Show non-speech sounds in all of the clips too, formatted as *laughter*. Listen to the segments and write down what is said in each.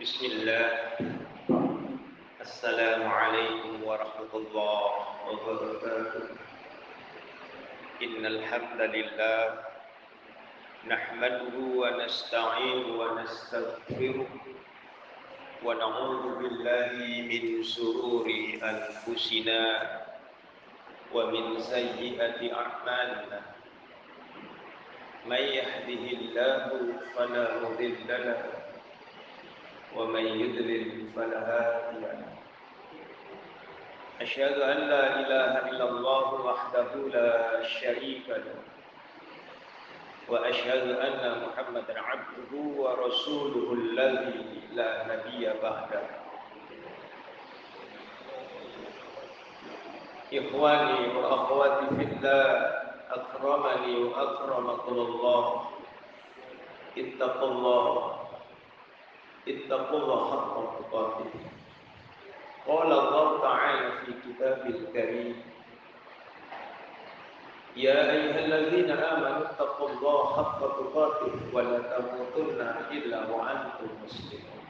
بسم الله. السلام عليكم ورحمة الله وبركاته. إن الحمد لله نحمده ونستعين ونستغفره ونعوذ بالله من شرور أنفسنا ومن سيئة أعمالنا. من يهده الله فلا مضل له ومن يضلل فلا هادي له. أشهد أن لا إله إلا الله وحده لا شريك له. وأشهد أن محمدا عبده ورسوله الذي لا نبي بعده. إخواني وأخواتي في الله أكرمني وأكرمكم الله. اتقوا الله. اتقوا الله حق تقاته. قال الله تعالى في كتابه الكريم يا أيها الذين آمنوا اتقوا الله حق تقاته ولا تموتن إلا وأنتم مسلمون.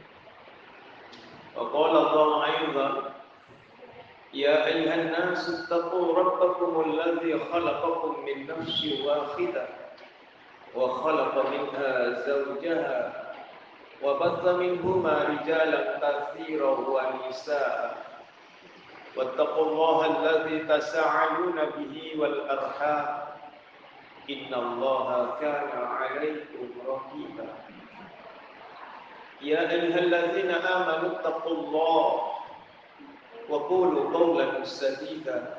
وقال الله أيضا يا أيها الناس اتقوا ربكم الذي خلقكم من نفس واحدة وخلق منها زوجها وبث منهما رجالا كثيرا ونساء. واتقوا الله الذي تساءلون به والأرحام. إن الله كان عليكم رقيبا. يا أيها الذين آمنوا اتقوا الله وقولوا قولا سديدا.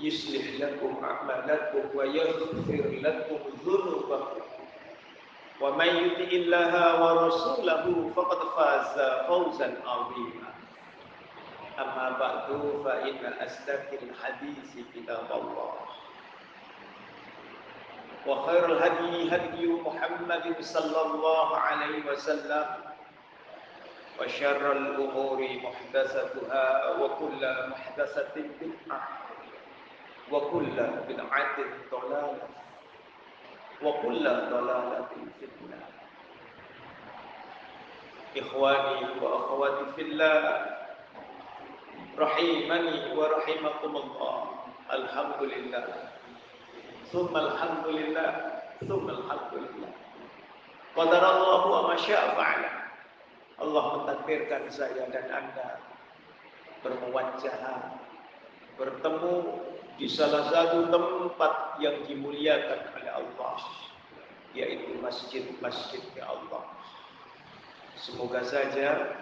يصلح لكم أعمالكم ويغفر لكم ذنوبكم. ومن يطع الله ورسوله فقد فاز فوزا عظيما. أما بعد فإن أصدق الحديث كتاب الله. وخير الهدي هدي محمد صلى الله عليه وسلم. وشر الأمور محدثتها وكل محدثة بدعة وكل بدعة ضلالة. wa kulla dalalatin fitnah. Ikhwani wa akhwati fillah rahimani wa rahimakumullah. Alhamdulillah. Summa alhamdulillah, summa alhamdulillah. Qadarallahu wa masya'afa'ala. Allah mentakdirkan saya dan Anda bermuwajah bertemu di salah satu tempat yang dimuliakan oleh Allah yaitu masjid-masjidnya Allah. Semoga saja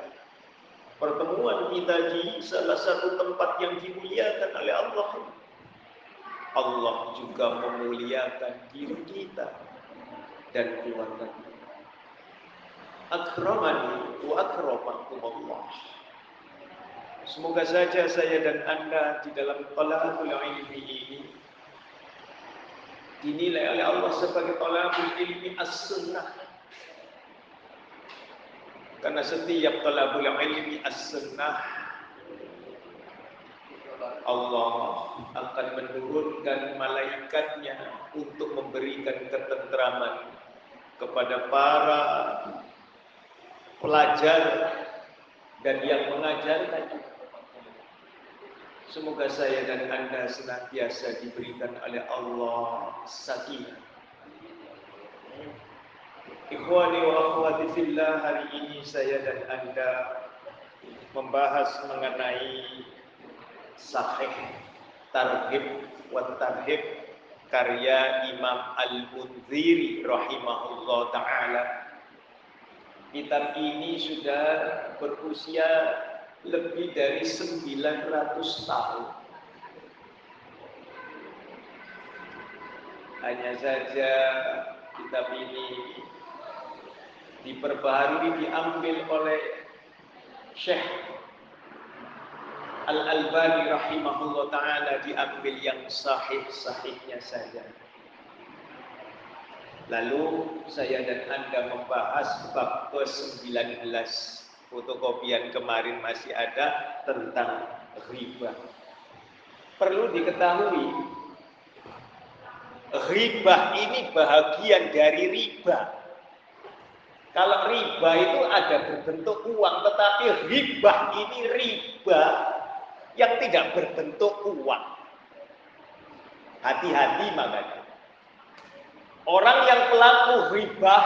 pertemuan kita di salah satu tempat yang dimuliakan oleh Allah Allah juga memuliakan diri kita dan keluarga kita. Akramani wa akramakum Allah. Semoga saja saya dan Anda di dalam talabul ilmi ini dinilai oleh Allah sebagai talabul ilmi as-sunnah. Karena setiap talabul ilmi as-sunnah Allah akan menurunkan malaikatnya untuk memberikan ketentraman kepada para pelajar dan yang mengajarkan Semoga saya dan Anda senantiasa diberikan oleh Allah sakinah. Ikhwani wa akhwati fillah, hari ini saya dan Anda membahas mengenai sahih tarhib wa tarhib karya Imam Al-Munziri rahimahullah taala. Kitab ini sudah berusia lebih dari 900 tahun. Hanya saja kitab ini diperbaharui diambil oleh Syekh Al-Albani rahimahullah taala diambil yang sahih-sahihnya saja. Lalu saya dan Anda membahas bab ke-19 fotokopian kemarin masih ada tentang riba. Perlu diketahui, riba ini bahagian dari riba. Kalau riba itu ada berbentuk uang, tetapi riba ini riba yang tidak berbentuk uang. Hati-hati makanya. Orang yang pelaku riba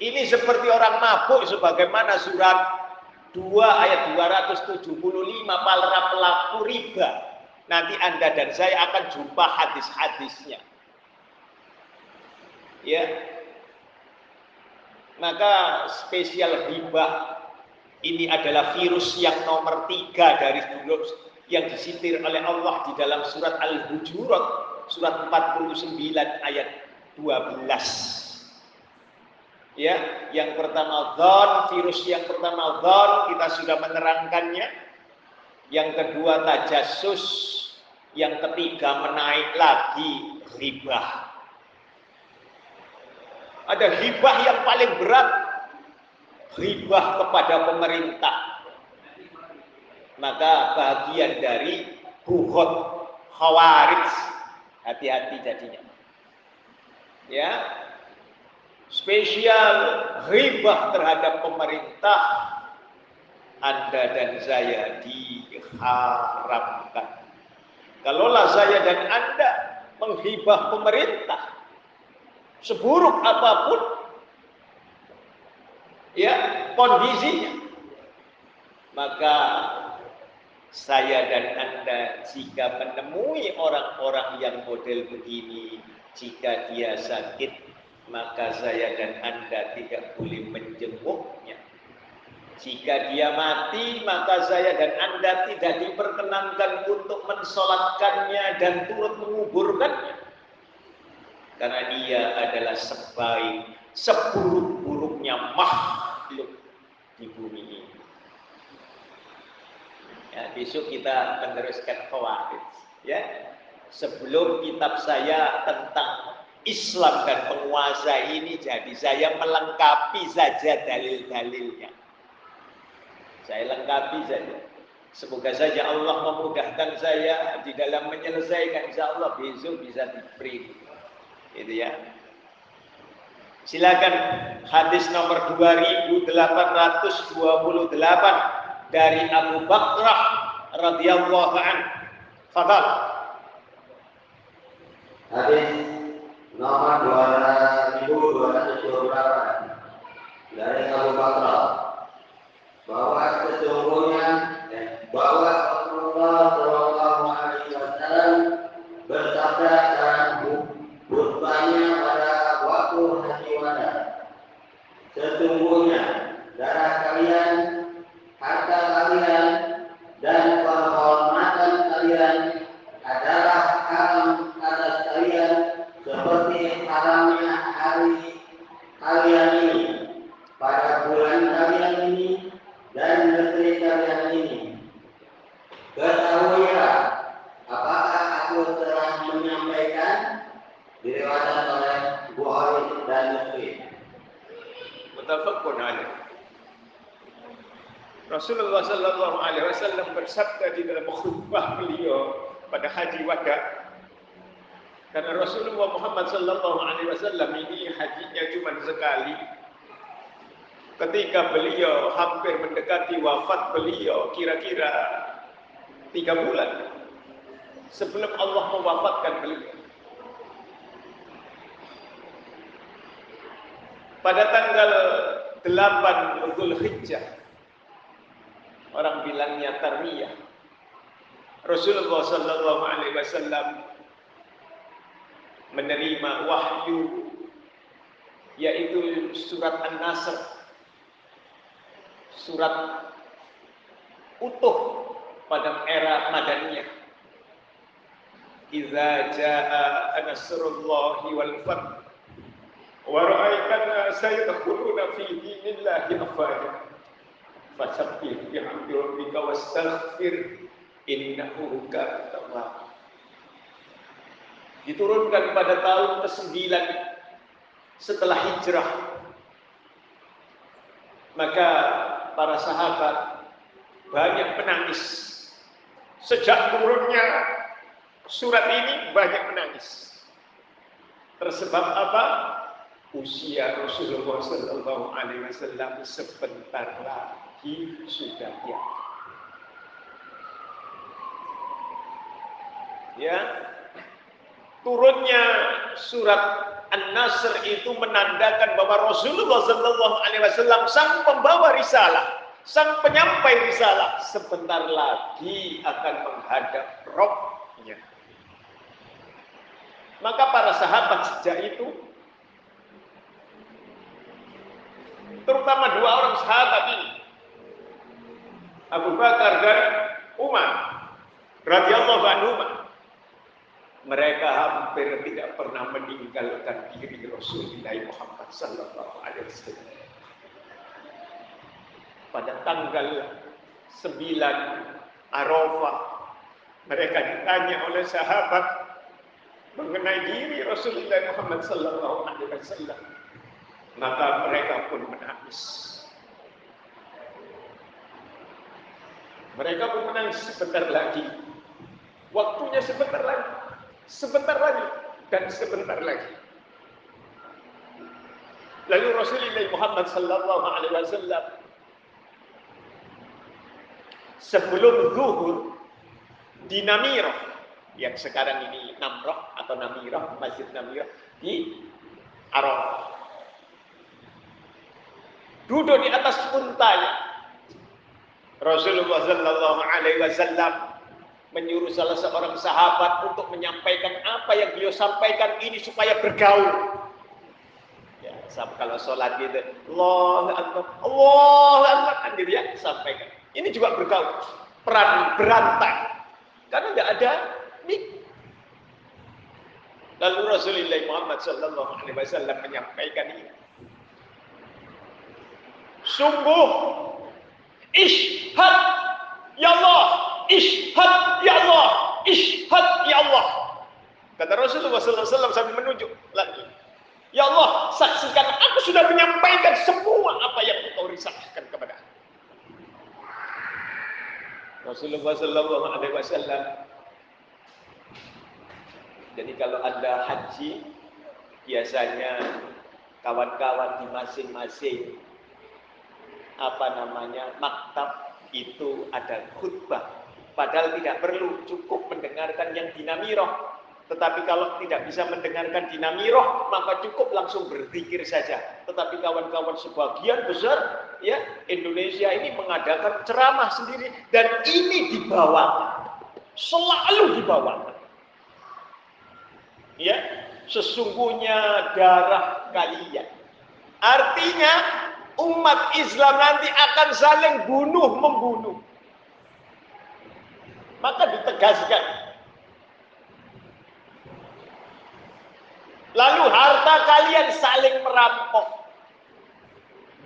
ini seperti orang mabuk sebagaimana surat 2 ayat 275 para pelaku riba. Nanti Anda dan saya akan jumpa hadis-hadisnya. Ya. Maka spesial riba ini adalah virus yang nomor tiga dari virus yang disitir oleh Allah di dalam surat Al-Hujurat surat 49 ayat 12 ya yang pertama zon virus yang pertama zon kita sudah menerangkannya. Yang kedua tajasus yang ketiga menaik lagi hibah ada hibah yang paling berat hibah kepada pemerintah. Maka bagian dari buhot khawarij hati-hati jadinya. Ya spesial ribah terhadap pemerintah Anda dan saya diharamkan. Kalaulah saya dan Anda menghibah pemerintah seburuk apa pun ya kondisinya maka saya dan Anda jika menemui orang-orang yang model begini jika dia sakit maka saya dan Anda tidak boleh menjenguknya. Jika dia mati, maka saya dan Anda tidak diperkenankan untuk mensolatkannya dan turut menguburkannya. Karena dia adalah sebaik, seburuk-buruknya makhluk di bumi ini. Ya, besok kita meneruskan khawarij. Ya, sebelum kitab saya tentang Islam dan penguasa ini jadi saya melengkapi saja dalil-dalilnya. Saya lengkapi saja. Semoga saja Allah memudahkan saya di dalam menyelesaikan insya Allah besok bisa diberi. Itu ya. Silakan hadis nomor 2828 dari Abu Bakrah radhiyallahu anhu. Fadal. Hadis nomor 2228 dari Abu Bakar bahwa sesungguhnya bahwa Rasulullah Shallallahu Alaihi Wasallam bersabda dalam khutbahnya pada waktu haji wada sesungguhnya darah kalian harta kalian dan kehormatan kalian adalah haram atas kalian seperti haramnya hari kalian ini pada bulan kalian ini dan negeri kalian ini. Ketahuilah apakah aku telah menyampaikan diriwayatkan oleh Bukhari dan Muslim. Mutafakun alaih. Rasulullah Sallallahu Alaihi Wasallam bersabda di dalam khutbah beliau pada haji wada karena Rasulullah Muhammad Sallallahu Alaihi Wasallam ini hajinya cuma sekali. Ketika beliau hampir mendekati wafat beliau kira-kira tiga bulan sebelum Allah mewafatkan beliau. Pada tanggal 8 Zulhijjah orang bilangnya Tarmiyah. Rasulullah sallallahu alaihi wasallam menerima wahyu yaitu surat An-Nasr. Surat utuh pada era Madaniyah. Iza jaa nasrullahi wal fath wa ra'aita an-nasa yadkhuluna fi dinillahi afwaja fasabbih bihamdi rabbika wastaghfir innahu kana tawwab diturunkan pada tahun ke-9 setelah hijrah. Maka para sahabat banyak menangis. Sejak turunnya surat ini banyak menangis. Tersebab apa? usia Rasulullah Sallallahu Alaihi Wasallam sebentar lagi sudah ya. Ya, turunnya surat An-Nasr itu menandakan bahwa Rasulullah Sallallahu Alaihi Wasallam sang pembawa risalah, sang penyampai risalah sebentar lagi akan menghadap Rohnya. Maka para sahabat sejak itu terutama dua orang sahabat ini Abu Bakar dan Umar radhiyallahu anhu. Mereka hampir tidak pernah meninggalkan diri Rasulullah Muhammad sallallahu alaihi wasallam. Pada tanggal 9 Arafah mereka ditanya oleh sahabat mengenai diri Rasulullah Muhammad sallallahu alaihi wasallam. Maka mereka pun menangis. Mereka pun menangis sebentar lagi. Waktunya sebentar lagi. Sebentar lagi. Dan sebentar lagi. Lalu Rasulullah Muhammad sallallahu alaihi wasallam sebelum zuhur di Namirah yang sekarang ini Namroh atau Namirah, Masjid Namirah di Arafah duduk di atas untanya. Rasulullah Sallallahu Alaihi Wasallam menyuruh salah seorang sahabat untuk menyampaikan apa yang beliau sampaikan ini supaya bergaul. Ya, kalau sholat gitu, Allah Akbar, Allah Akbar, kan gitu ya, sampaikan. Ini juga bergaul, peran berantai, karena tidak ada mik. Lalu Rasulullah Muhammad Sallallahu Alaihi Wasallam menyampaikan ini. Sungguh ishad ya Allah, ishad ya Allah, ishad ya Allah. Kata Rasulullah SAW sambil menunjuk lagi. Ya Allah, saksikan aku sudah menyampaikan semua apa yang engkau risahkan kepada aku. Rasulullah Sallallahu Alaihi Wasallam. Jadi kalau anda haji, biasanya kawan-kawan di masing-masing apa namanya maktab itu ada khutbah. Padahal tidak perlu cukup mendengarkan yang dinamiroh. Tetapi kalau tidak bisa mendengarkan dinamiroh, maka cukup langsung berzikir saja. Tetapi kawan-kawan sebagian besar ya Indonesia ini mengadakan ceramah sendiri dan ini dibawakan. Selalu dibawakan. Ya, sesungguhnya darah kalian. Artinya umat Islam nanti akan saling bunuh membunuh. Maka ditegaskan. Lalu harta kalian saling merampok.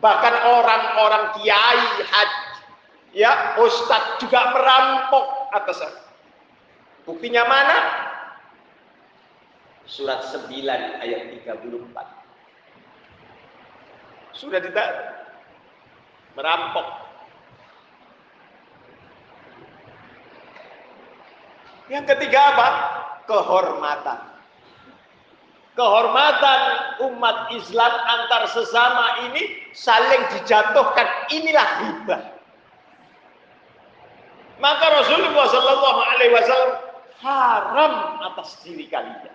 Bahkan orang-orang kiai haji, ya ustadz juga merampok atas Buktinya mana? Surat 9 ayat 34 sudah tidak merampok. Yang ketiga apa? Kehormatan. Kehormatan umat Islam antar sesama ini saling dijatuhkan. Inilah riba. Maka Rasulullah Shallallahu Alaihi Wasallam haram atas diri kalian.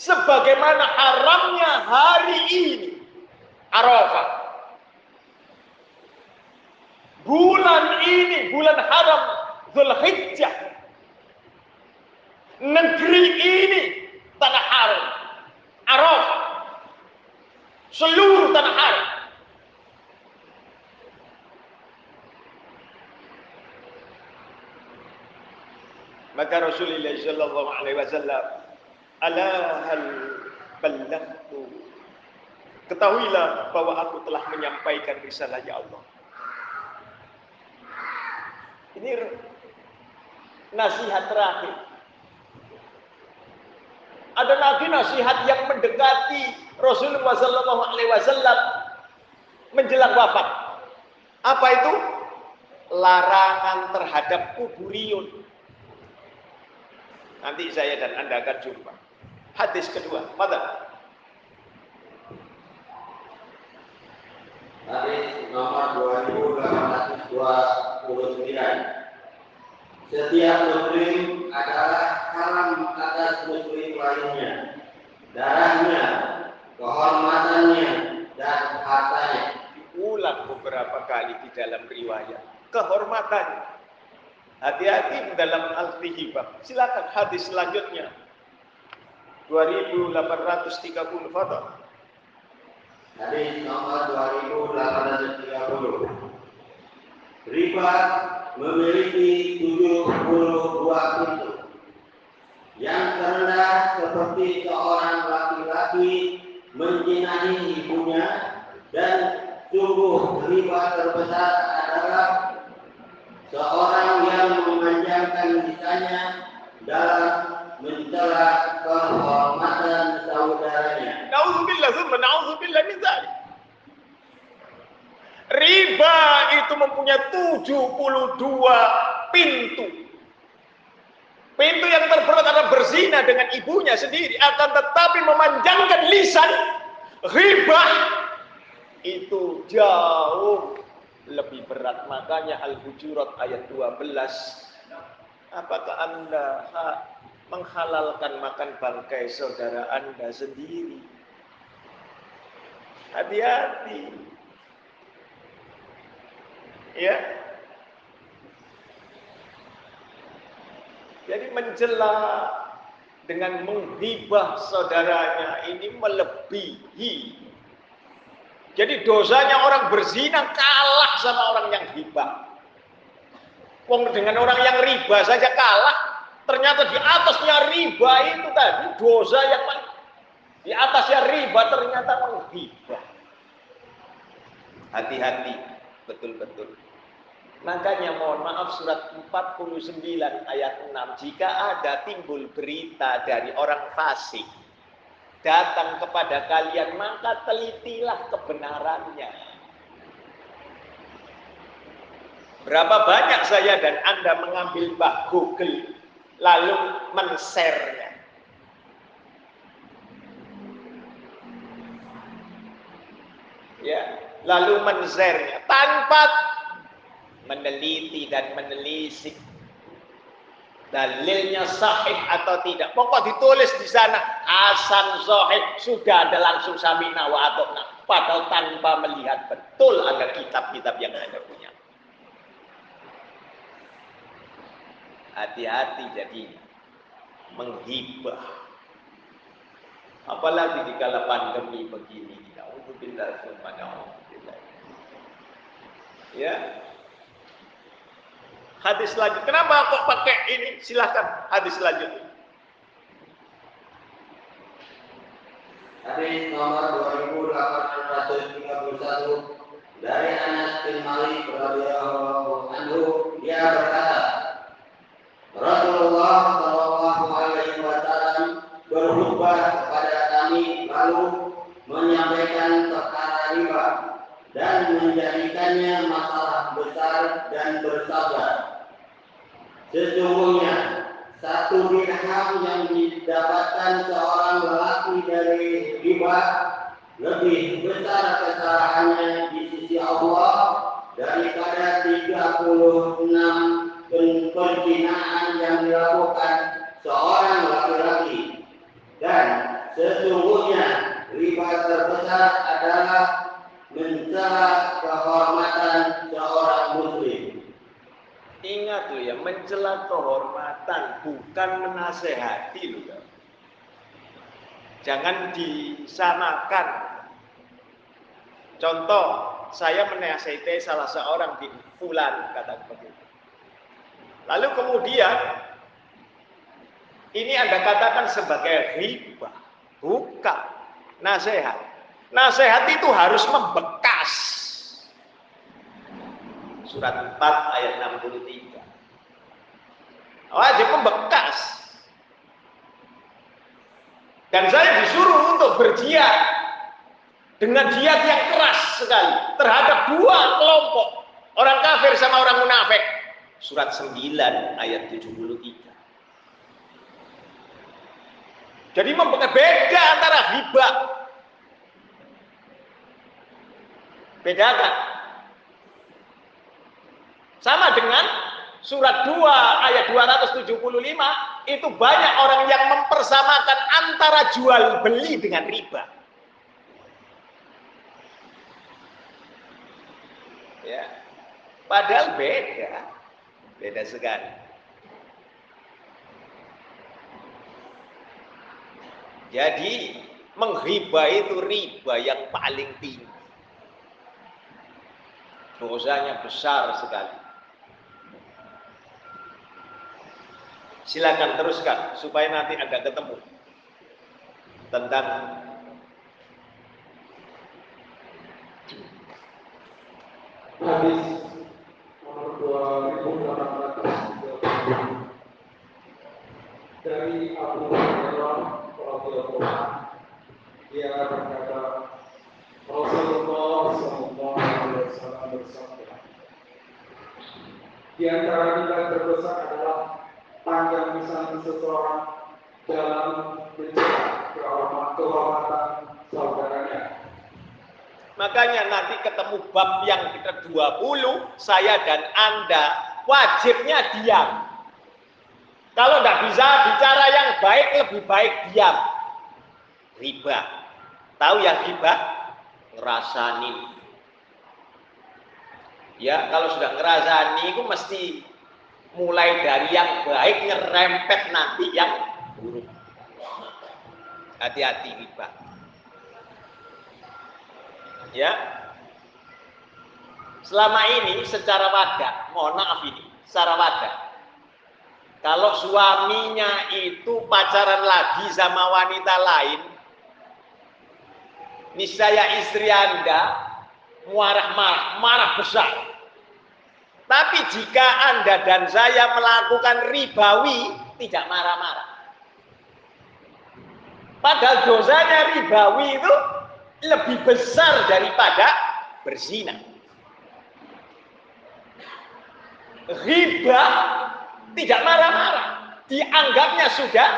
Sebagaimana haramnya hari ini Arafah. Bulan ini, bulan haram Zulhijjah. Negeri ini tanah haram. Arafah. Seluruh tanah haram. Maka Rasulullah sallallahu alaihi wasallam ala hal Ketahuilah bahwa aku telah menyampaikan risalah ya Allah. Ini nasihat terakhir. Ada lagi nasihat yang mendekati Rasulullah Sallallahu Alaihi Wasallam menjelang wafat. Apa itu? Larangan terhadap kuburion. Nanti saya dan anda akan jumpa. Hadis kedua, pada Hadis nomor 2829. Setiap muslim adalah haram atas muslim lainnya. Darahnya, kehormatannya, dan hartanya. Ulang beberapa kali di dalam riwayat. Kehormatannya. Hati-hati dalam al-tihibah. Silakan hadis selanjutnya. 2830 foto. Hadis nomor 2830. Riba memiliki 72 pintu. Yang terendah seperti seorang laki-laki menjinahi ibunya dan sungguh riba terbesar adalah seorang yang memanjangkan lisannya dalam mencela kehormatan saudaranya. Nauzubillah, summa nauzubillah min dzalik. Riba itu mempunyai 72 pintu. Pintu yang terberat adalah berzina dengan ibunya sendiri. Akan tetapi memanjangkan lisan, riba itu jauh lebih berat. Makanya Al-Hujurat ayat 12. Apakah Anda menghalalkan makan bangkai saudara Anda sendiri? Hati-hati. Ya. Jadi mencela dengan menghibah saudaranya ini melebihi. Jadi dosanya orang berzina kalah sama orang yang hibah. Wong dengan orang yang riba saja kalah, ternyata di atasnya riba itu tadi dosa yang di atasnya riba ternyata menghibah. Hati-hati, betul-betul. Makanya mohon maaf surat 49 ayat 6 jika ada timbul berita dari orang fasik datang kepada kalian maka telitilah kebenarannya. Berapa banyak saya dan Anda mengambil bah Google lalu men-share-nya. Ya, lalu men-share-nya tanpa meneliti dan menelisik dalilnya sahih atau tidak. Pokok ditulis di sana Hasan sahih sudah ada langsung samina wa atokna. Padahal tanpa melihat betul ada kitab-kitab yang Anda punya. Hati-hati jadi menghibah. Apalagi di kala pandemi begini. Alhamdulillah, Ya, hadis selanjutnya. Kenapa kok pakai ini? Silahkan hadis selanjutnya. Hadis nomor 2831 dari Anas bin Malik radhiyallahu anhu dia berkata Rasulullah Shallallahu alaihi wasallam berkhutbah kepada kami lalu menyampaikan perkara riba dan menjadikannya masalah besar dan bersabar. Sesungguhnya satu dirham yang didapatkan seorang lelaki dari riba lebih besar kesalahannya di sisi Allah daripada 36 perzinaan yang dilakukan seorang laki-laki. Dan sesungguhnya riba terbesar adalah mencela kehormatan seorang muslim. Ingat loh ya, mencela kehormatan bukan menasehati loh ya. Jangan disamakan. Contoh, saya menasehati salah seorang di Fulan kata begitu. Lalu kemudian ini Anda katakan sebagai riba, bukan nasihat. Nasihat itu harus membekas surat 4 ayat 63. Wajib membekas. Dan saya disuruh untuk berjihad dengan jihad yang keras sekali terhadap dua kelompok orang kafir sama orang munafik. Surat 9 ayat 73. Jadi membekas beda antara hibah Bedakan. Sama dengan surat 2 ayat 275 itu banyak orang yang mempersamakan antara jual beli dengan riba. Ya. Padahal beda. Beda sekali. Jadi menghiba itu riba yang paling tinggi. Dosanya besar sekali. Silakan teruskan supaya nanti Anda ketemu tentang hadis nomor 2830 dari Abu Hurairah radhiyallahu dia berkata Rasulullah wasallam bersabda di antara kita terbesar adalah panjang lisan seseorang dalam mencegah kehormatan saudaranya Makanya nanti ketemu bab yang ke-20, saya dan Anda wajibnya diam. Kalau tidak bisa bicara yang baik, lebih baik diam. Riba. Tahu yang riba? Ngerasani. Ya, kalau sudah ngerasani itu mesti mulai dari yang baik nyerempet nanti yang buruk. Hati-hati riba. Ya. Selama ini secara wadah, mohon maaf ini, secara wadah. Kalau suaminya itu pacaran lagi sama wanita lain, niscaya istri Anda marah-marah, marah besar. Tapi jika Anda dan saya melakukan ribawi, tidak marah-marah. Padahal dosanya ribawi itu lebih besar daripada berzina. Riba tidak marah-marah, dianggapnya sudah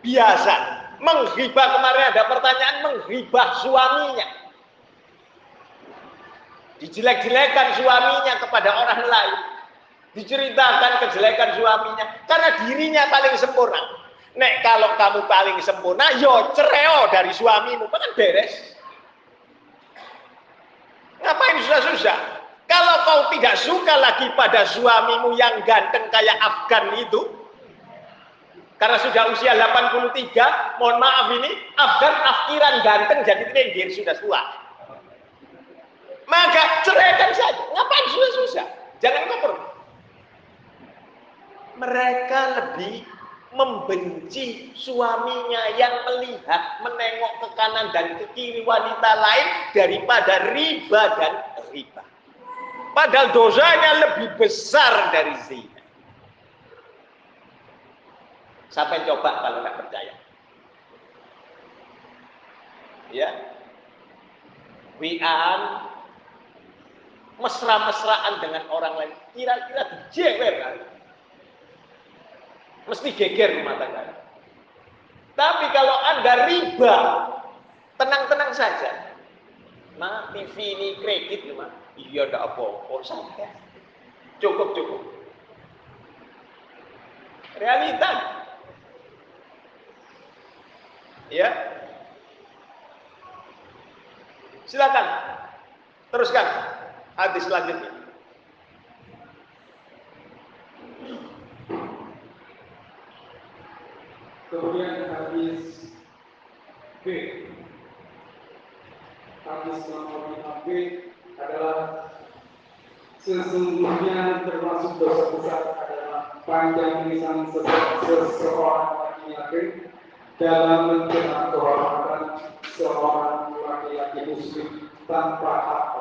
biasa. Menghibah kemarin ada pertanyaan menghibah suaminya. Dijelek-jelekan suaminya kepada orang lain. Diceritakan kejelekan suaminya karena dirinya paling sempurna. Nek kalau kamu paling sempurna, yo cereo dari suamimu, kan beres. Ngapain susah-susah? Kalau kau tidak suka lagi pada suamimu yang ganteng kayak Afgan itu, karena sudah usia 83, mohon maaf ini, Afgan afkiran ganteng jadi tenggir sudah tua. Maka ceraikan saja. Ngapain susah-susah? Jangan koper. Mereka lebih membenci suaminya yang melihat menengok ke kanan dan ke kiri wanita lain daripada riba dan riba. Padahal dosanya lebih besar dari zina. Sampai coba kalau nggak percaya. Ya. Wi'an mesra-mesraan dengan orang lain. Kira-kira dijewer kali mesti geger rumah tangga. Tapi kalau Anda riba, tenang-tenang saja. Nah, TV ini kredit ya, Mas. Iya, enggak apa-apa saja. Cukup, cukup. Realita. Ya. Silakan. Teruskan hadis selanjutnya. Kemudian hadis B. Hadis nomor 5 B adalah sesungguhnya termasuk dosa besar adalah panjang lisan seseorang laki-laki dalam mencela kehormatan seorang laki-laki muslim tanpa hak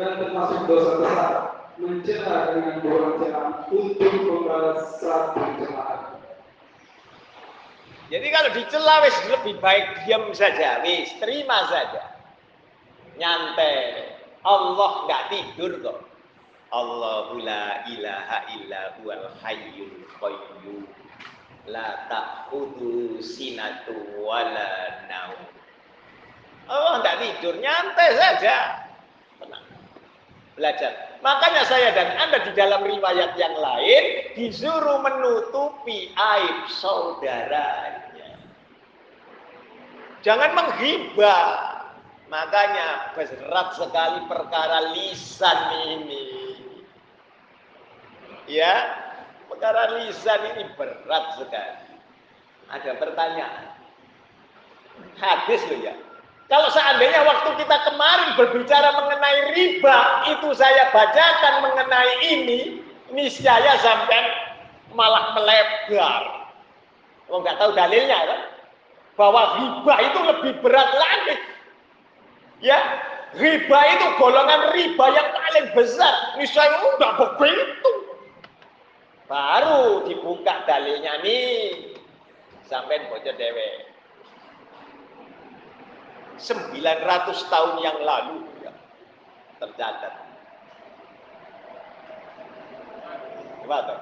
dan termasuk dosa besar mencela dengan dua celaan untuk membalas satu celaan jadi kalau dicela wis lebih baik diam saja, wis terima saja. Nyantai. Allah nggak tidur kok. Allahu la ilaha illa huwal hayyul qayyum. La ta'khudhu sinatu wala naum. Allah nggak tidur, nyantai saja. Belajar. Makanya saya dan Anda di dalam riwayat yang lain disuruh menutupi aib saudaranya. Jangan menghibah. Makanya berat sekali perkara lisan ini. Ya, perkara lisan ini berat sekali. Ada pertanyaan. Hadis loh ya. Kalau seandainya waktu kita kemarin berbicara mengenai riba, itu saya bacakan mengenai ini, niscaya sampai malah melebar. Oh nggak tahu dalilnya kan? Bahwa riba itu lebih berat lagi. Ya, riba itu golongan riba yang paling besar. Niscaya udah begitu. Baru dibuka dalilnya nih. Sampai bocor dewek. 900 tahun yang lalu ya, tercatat. Gimana?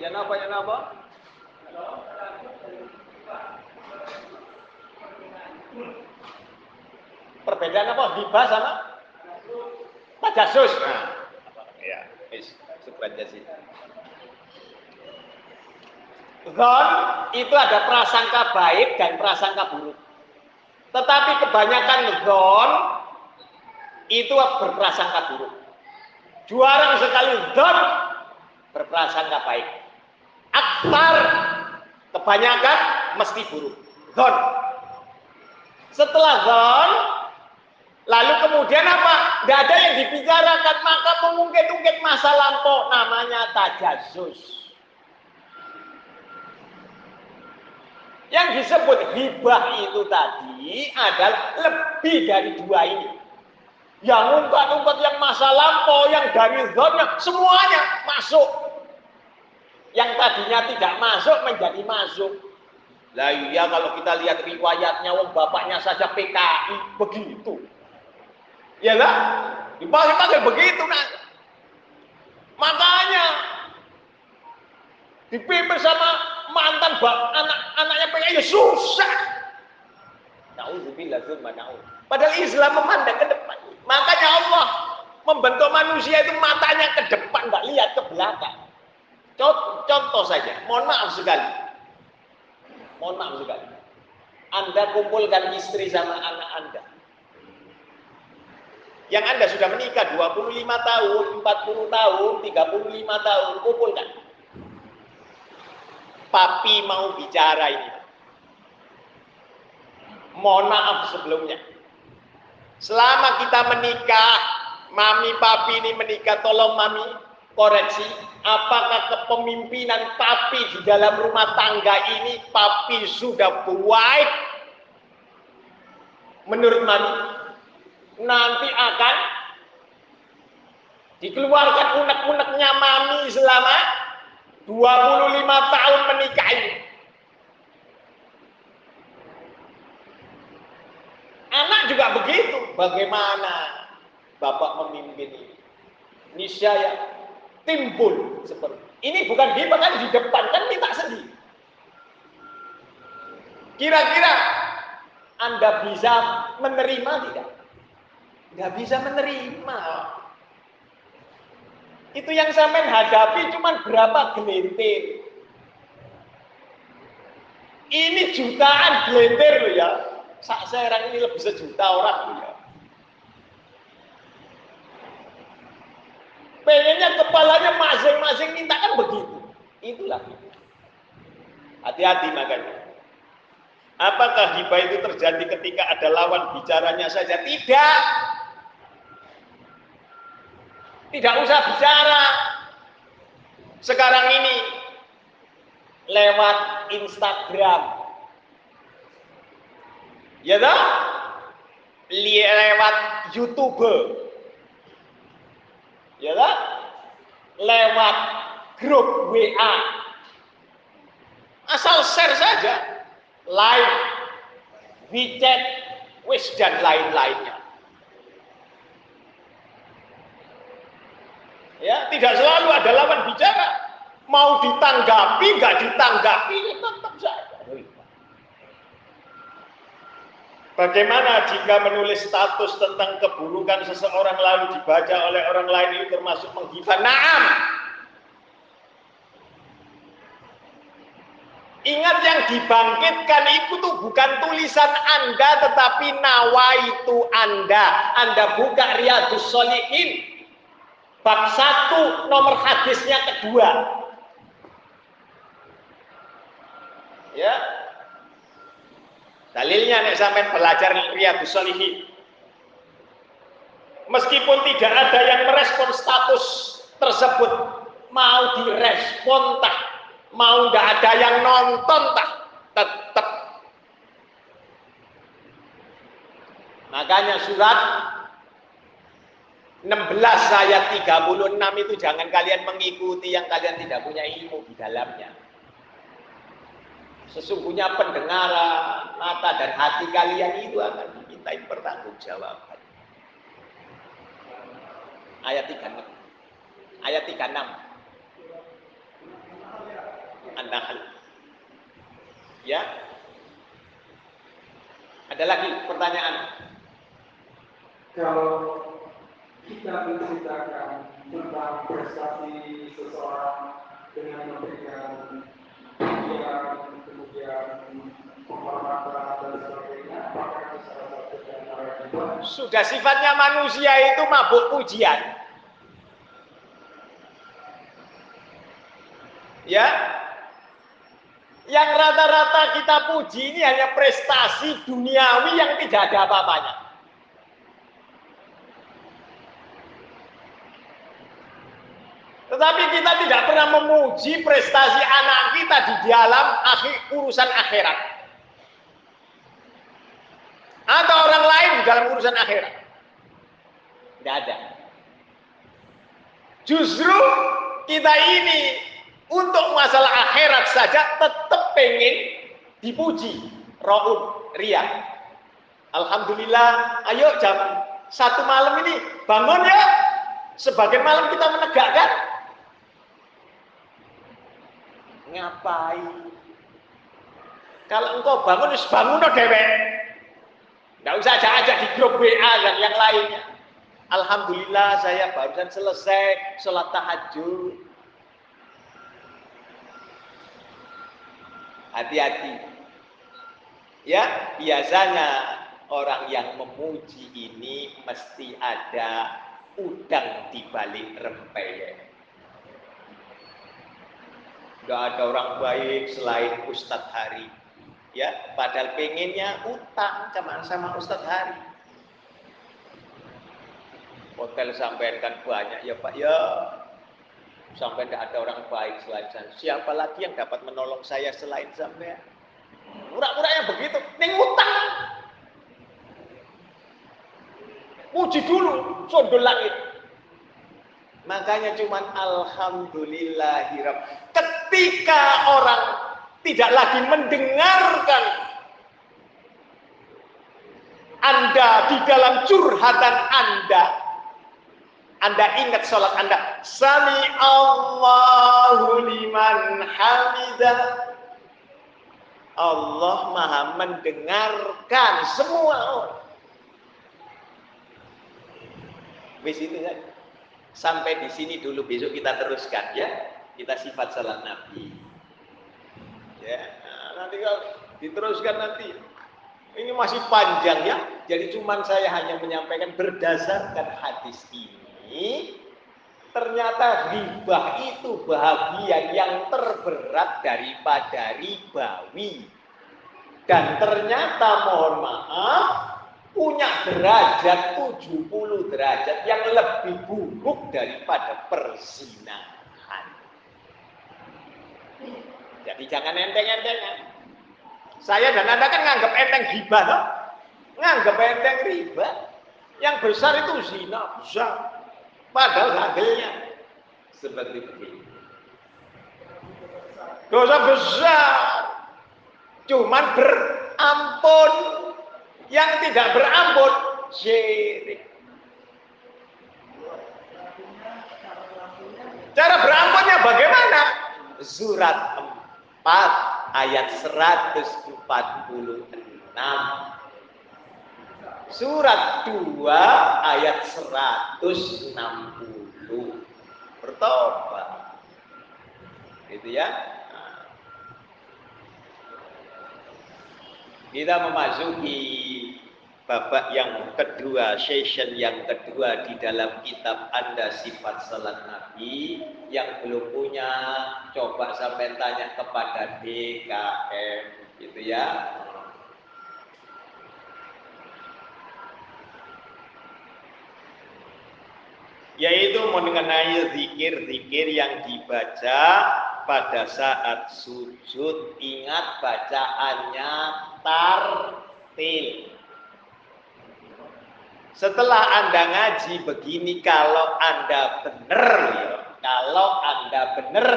Ya napa ya napa? Perbedaan apa? Hibah sama tajasus. Nah, ya, is, sih. Zon itu ada prasangka baik dan prasangka buruk. Tetapi kebanyakan zon itu berprasangka buruk. Juara sekali zon berprasangka baik. Akbar kebanyakan mesti buruk. Zon. Setelah zon, lalu kemudian apa? Tidak ada yang dibicarakan, maka mengungkit-ungkit masa lampau namanya tajasus. Yang disebut hibah itu tadi adalah lebih dari dua ini. Yang ungkat-ungkat yang masa lampau, yang dari zonnya, semuanya masuk. Yang tadinya tidak masuk menjadi masuk. Lah iya kalau kita lihat riwayatnya, wong bapaknya saja PKI begitu. Ya lah, dipanggil-panggil begitu nah. Makanya dipimpin sama mantan bak anak anaknya pengen ya susah. Nauzubillah dzulma naud. Padahal Islam memandang ke depan. Makanya Allah membentuk manusia itu matanya ke depan, nggak lihat ke belakang. Contoh, contoh saja, mohon maaf sekali. Mohon maaf sekali. Anda kumpulkan istri sama anak Anda. Yang Anda sudah menikah 25 tahun, 40 tahun, 35 tahun, kumpulkan papi mau bicara ini. Mohon maaf sebelumnya. Selama kita menikah, mami papi ini menikah, tolong mami koreksi. Apakah kepemimpinan papi di dalam rumah tangga ini papi sudah baik? Menurut mami, nanti akan dikeluarkan unek-uneknya mami selama 25 tahun menikahi. Anak juga begitu. Bagaimana Bapak memimpin ini? Niscaya timbul seperti ini bukan dia kan di depan kan minta sedih. Kira-kira Anda bisa menerima tidak? Tidak bisa menerima. Itu yang sampai hadapi cuma berapa gelintir. Ini jutaan gelintir loh ya. Sak serang ini lebih sejuta orang loh ya. Pengennya kepalanya masing-masing minta kan begitu. Itulah. Hati-hati makanya. Apakah hibah itu terjadi ketika ada lawan bicaranya saja? Tidak. Tidak usah bicara. Sekarang ini lewat Instagram. Ya toh? Lewat YouTube. Ya toh? Lewat grup WA. Asal share saja. Live, WeChat, wis dan lain-lainnya. Ya, tidak selalu ada lawan bicara. Mau ditanggapi, nggak ditanggapi, ya tetap saja. Bagaimana jika menulis status tentang keburukan seseorang lalu dibaca oleh orang lain itu termasuk menghina? Naam. Ingat yang dibangkitkan itu tuh bukan tulisan Anda tetapi nawa itu Anda. Anda buka Riyadus Solihin. Bab satu nomor hadisnya kedua. Ya, Dalilnya nek sampai belajar Riyadhus Shalihin. Meskipun tidak ada yang merespon status tersebut, mau direspon tak, mau nggak ada yang nonton tak, tetap. Makanya surat 16 ayat 36 itu jangan kalian mengikuti yang kalian tidak punya ilmu di dalamnya. Sesungguhnya pendengaran, mata dan hati kalian itu akan dimintai pertanggungjawaban. Ayat 36. Ayat 36. An-Nahl. Ya. Ada lagi pertanyaan? Kalau kita menceritakan tentang prestasi seseorang dengan memberikan yang sudah sifatnya manusia itu mabuk pujian. Ya. Yang rata-rata kita puji ini hanya prestasi duniawi yang tidak ada apa-apanya. Tetapi kita tidak pernah memuji prestasi anak kita di dalam akhir urusan akhirat. Atau orang lain di dalam urusan akhirat. Tidak ada. Justru kita ini untuk masalah akhirat saja tetap pengen dipuji. Raun, ria. Alhamdulillah, ayo jam satu malam ini bangun ya. Sebagai malam kita menegakkan Ngapain? Kalau engkau bangun, harus bangun no dewe. Tidak usah ajak-ajak di grup WA dan yang lainnya. Alhamdulillah saya barusan selesai sholat tahajud. Hati-hati. Ya, biasanya orang yang memuji ini mesti ada udang di balik rempeyek. Gak ada orang baik selain Ustadz Hari. Ya, padahal pengennya utang sama sama Ustadz Hari. Hotel sampai kan banyak ya Pak ya. Sampai tidak ada orang baik selain saya. Siapa lagi yang dapat menolong saya selain sampai? Pura-pura yang begitu, ning utang. Puji dulu, sondol langit. Makanya cuman alhamdulillahirab. Ketika orang tidak lagi mendengarkan Anda di dalam curhatan Anda, Anda ingat sholat Anda. Sami Allahu liman hamidah. Allah maha mendengarkan semua orang. Itu saja. Sampai di sini dulu besok kita teruskan ya. Kita sifat salat Nabi. Ya, nah, nanti kalau diteruskan nanti ini masih panjang ya. Jadi cuman saya hanya menyampaikan berdasarkan hadis ini ternyata ribah itu bahagian yang terberat daripada ribawi. Dan ternyata mohon maaf punya derajat 70 derajat yang lebih buruk daripada perzinahan. Jadi jangan enteng-entengan. Saya dan Anda kan nganggap enteng gibah, no? nganggap enteng riba. Yang besar itu zina, besar. Padahal hasilnya seperti begini. Dosa besar. Cuman berampun yang tidak berampun syirik. Cara berampunnya bagaimana? Surat 4 ayat 146. Surat 2 ayat 160. Bertobat. Gitu ya. Nah. Kita memasuki babak yang kedua, session yang kedua di dalam kitab Anda sifat salat Nabi yang belum punya coba sampai tanya kepada DKM gitu ya. Yaitu mengenai zikir-zikir yang dibaca pada saat sujud ingat bacaannya tartil setelah Anda ngaji begini, kalau Anda benar, ya, kalau Anda benar,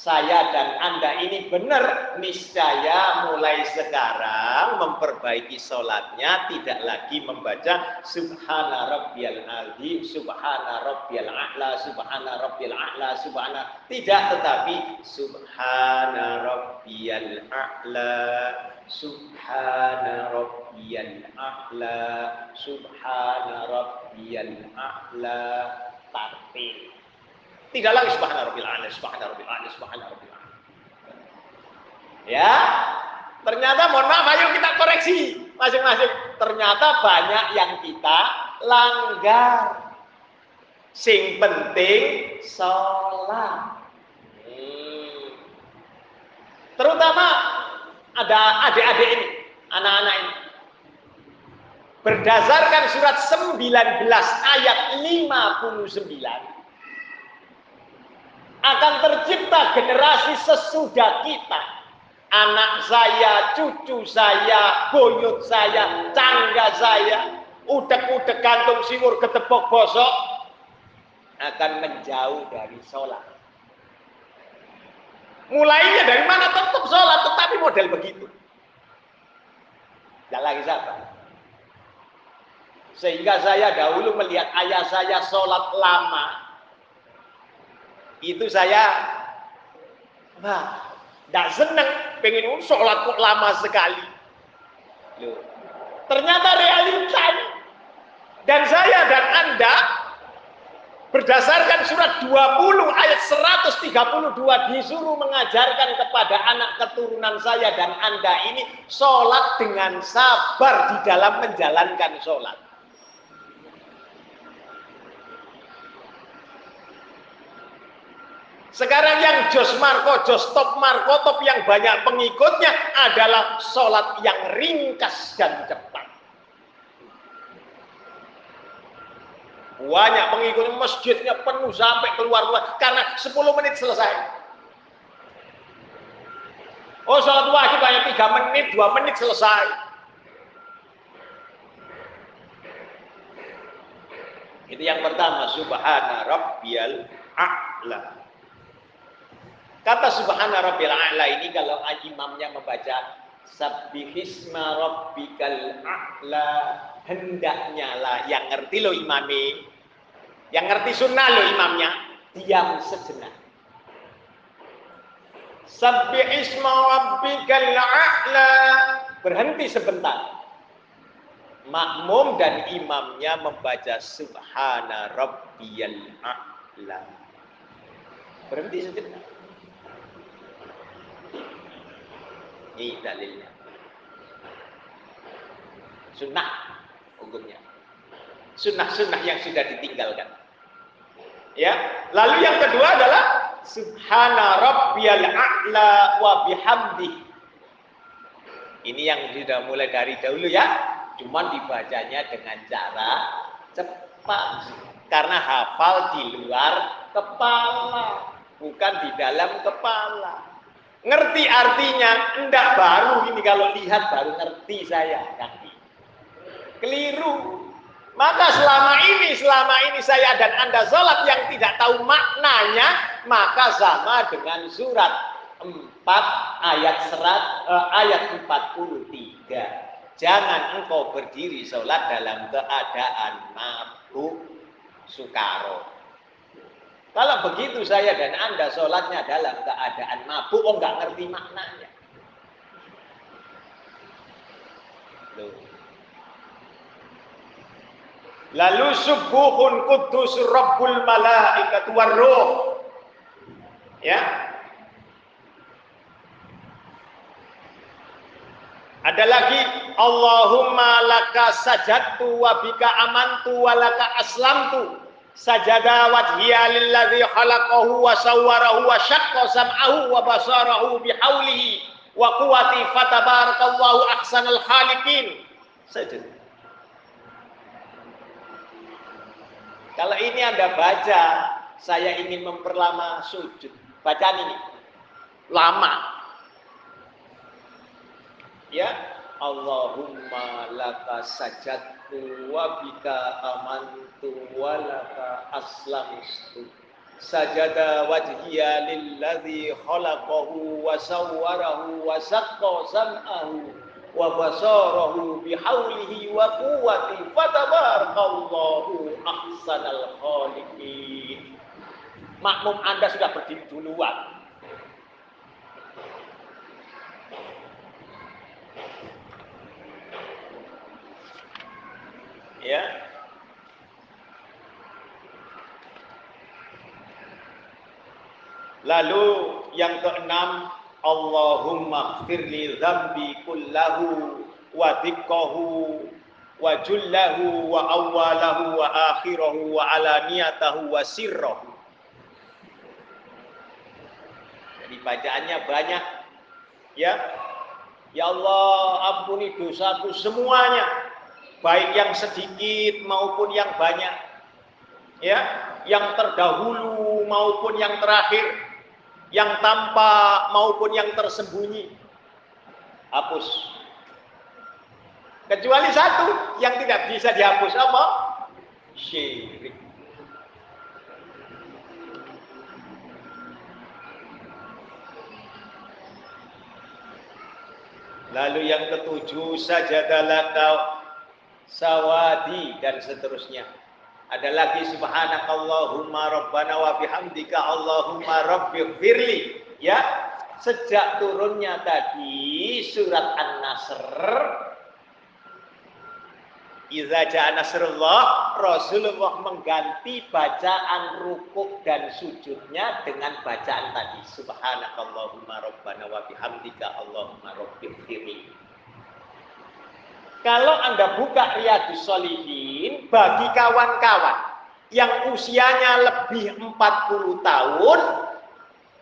saya dan Anda ini benar, niscaya mulai sekarang memperbaiki sholatnya tidak lagi membaca Subhana Rabbiyal Azim, Subhana Rabbiyal A'la, Subhana Rabbiyal A'la, Subhana tidak tetapi Subhana Rabbiyal A'la, Subhana rabbiyal a'la Subhana rabbiyal a'la. Tartil tidak lagi subhana rabbil a'la subhana rabbil a'la subhana rabbil a'la. Ya ternyata mohon maaf ayo kita koreksi masing-masing. Ternyata banyak yang kita langgar. Sing penting sholat. Hmm. terutama ada adik-adik ini, anak-anak ini. Berdasarkan surat 19 ayat 59 akan tercipta generasi sesudah kita. Anak saya, cucu saya, boyot saya, cangga saya, udek-udek kantung siwur ketepok bosok akan menjauh dari sholat. Mulainya dari mana? Tetap sholat, tetapi model begitu. Tidak lagi sabar. Sehingga saya dahulu melihat ayah saya sholat lama. Itu saya, wah, tidak senang. Pengen sholat kok lama sekali. Loh. Ternyata realitanya. Dan saya dan Anda Berdasarkan surat 20 ayat 132 disuruh mengajarkan kepada anak keturunan saya dan Anda ini sholat dengan sabar di dalam menjalankan sholat. Sekarang yang Jos Marco, Jos Top Marco, Top yang banyak pengikutnya adalah sholat yang ringkas dan cepat. Banyak pengikut masjidnya penuh sampai keluar-keluar karena 10 menit selesai. Oh sholat wajib hanya 3 menit, 2 menit selesai. Itu yang pertama, subhana rabbiyal a'la. Kata subhana rabbil a'la ini kalau imamnya membaca sabbihisma rabbikal a'la hendaknya lah yang ngerti lo imami yang ngerti sunnah lo imamnya diam sejenak. Sabbi isma rabbikal a'la. Berhenti sebentar. Makmum dan imamnya membaca subhana rabbiyal a'la. Berhenti sejenak. Ini dalilnya. Sunnah hukumnya. Sunnah-sunnah yang sudah ditinggalkan. Ya. Lalu yang kedua adalah Subhana rabbiyal a'la wa bihamdi. Ini yang sudah mulai dari dahulu ya. Cuman dibacanya dengan cara cepat. Karena hafal di luar kepala. Bukan di dalam kepala. Ngerti artinya, enggak baru ini kalau lihat baru ngerti saya. Kaki keliru. Maka selama ini, selama ini saya dan Anda sholat yang tidak tahu maknanya, maka sama dengan surat 4 ayat serat eh, ayat 43. Jangan engkau berdiri sholat dalam keadaan mabuk sukaro. Kalau begitu saya dan Anda sholatnya dalam keadaan mabuk, oh nggak ngerti maknanya. Loh. Lalu subuhun kudus rabbul malaikatu warruh. Ya. Ada lagi Allahumma laka sajadtu wa bika amantu wa laka aslamtu sajada wajhiya lilladzi khalaqahu wa sawwarahu wa syaqqa sam'ahu wa basarahu bihaulihi wa quwwati fatabarakallahu ahsanal khaliqin. Sajad. Kalau ini Anda baca, saya ingin memperlama sujud. Bacaan ini. Lama. Ya, Allahumma laka sajadtu wa bika amantu wa laka aslamtu. Sajada wajhiya lilladzi khalaqahu wa sawwarahu wa saqqa sam'ahu wa basarahu bihaulihi wa quwwati fatabarakallahu ahsanal khaliqin. Makmum Anda sudah berdiri duluan. Ya. Lalu yang keenam Allahumma firli zambi kullahu wa dikkahu wa jullahu wa awwalahu wa akhirahu wa alaniyatahu wa sirrahu. Jadi bacaannya banyak. Ya. Ya Allah, ampuni dosaku semuanya. Baik yang sedikit maupun yang banyak. Ya, yang terdahulu maupun yang terakhir yang tampak maupun yang tersembunyi. Hapus. Kecuali satu yang tidak bisa dihapus apa? Syirik. Lalu yang ketujuh sajadalaka sawadi dan seterusnya. Ada lagi subhanakallahumma rabbana wa bihamdika Allahumma rabbighfirli. Ya, sejak turunnya tadi surat An-Nasr Iza ja'a nasrullah, Rasulullah mengganti bacaan rukuk dan sujudnya dengan bacaan tadi. Subhanakallahumma rabbana wa bihamdika Allahumma rabbighfirli. Kalau Anda buka Riyadus Solihin, bagi kawan-kawan yang usianya lebih 40 tahun,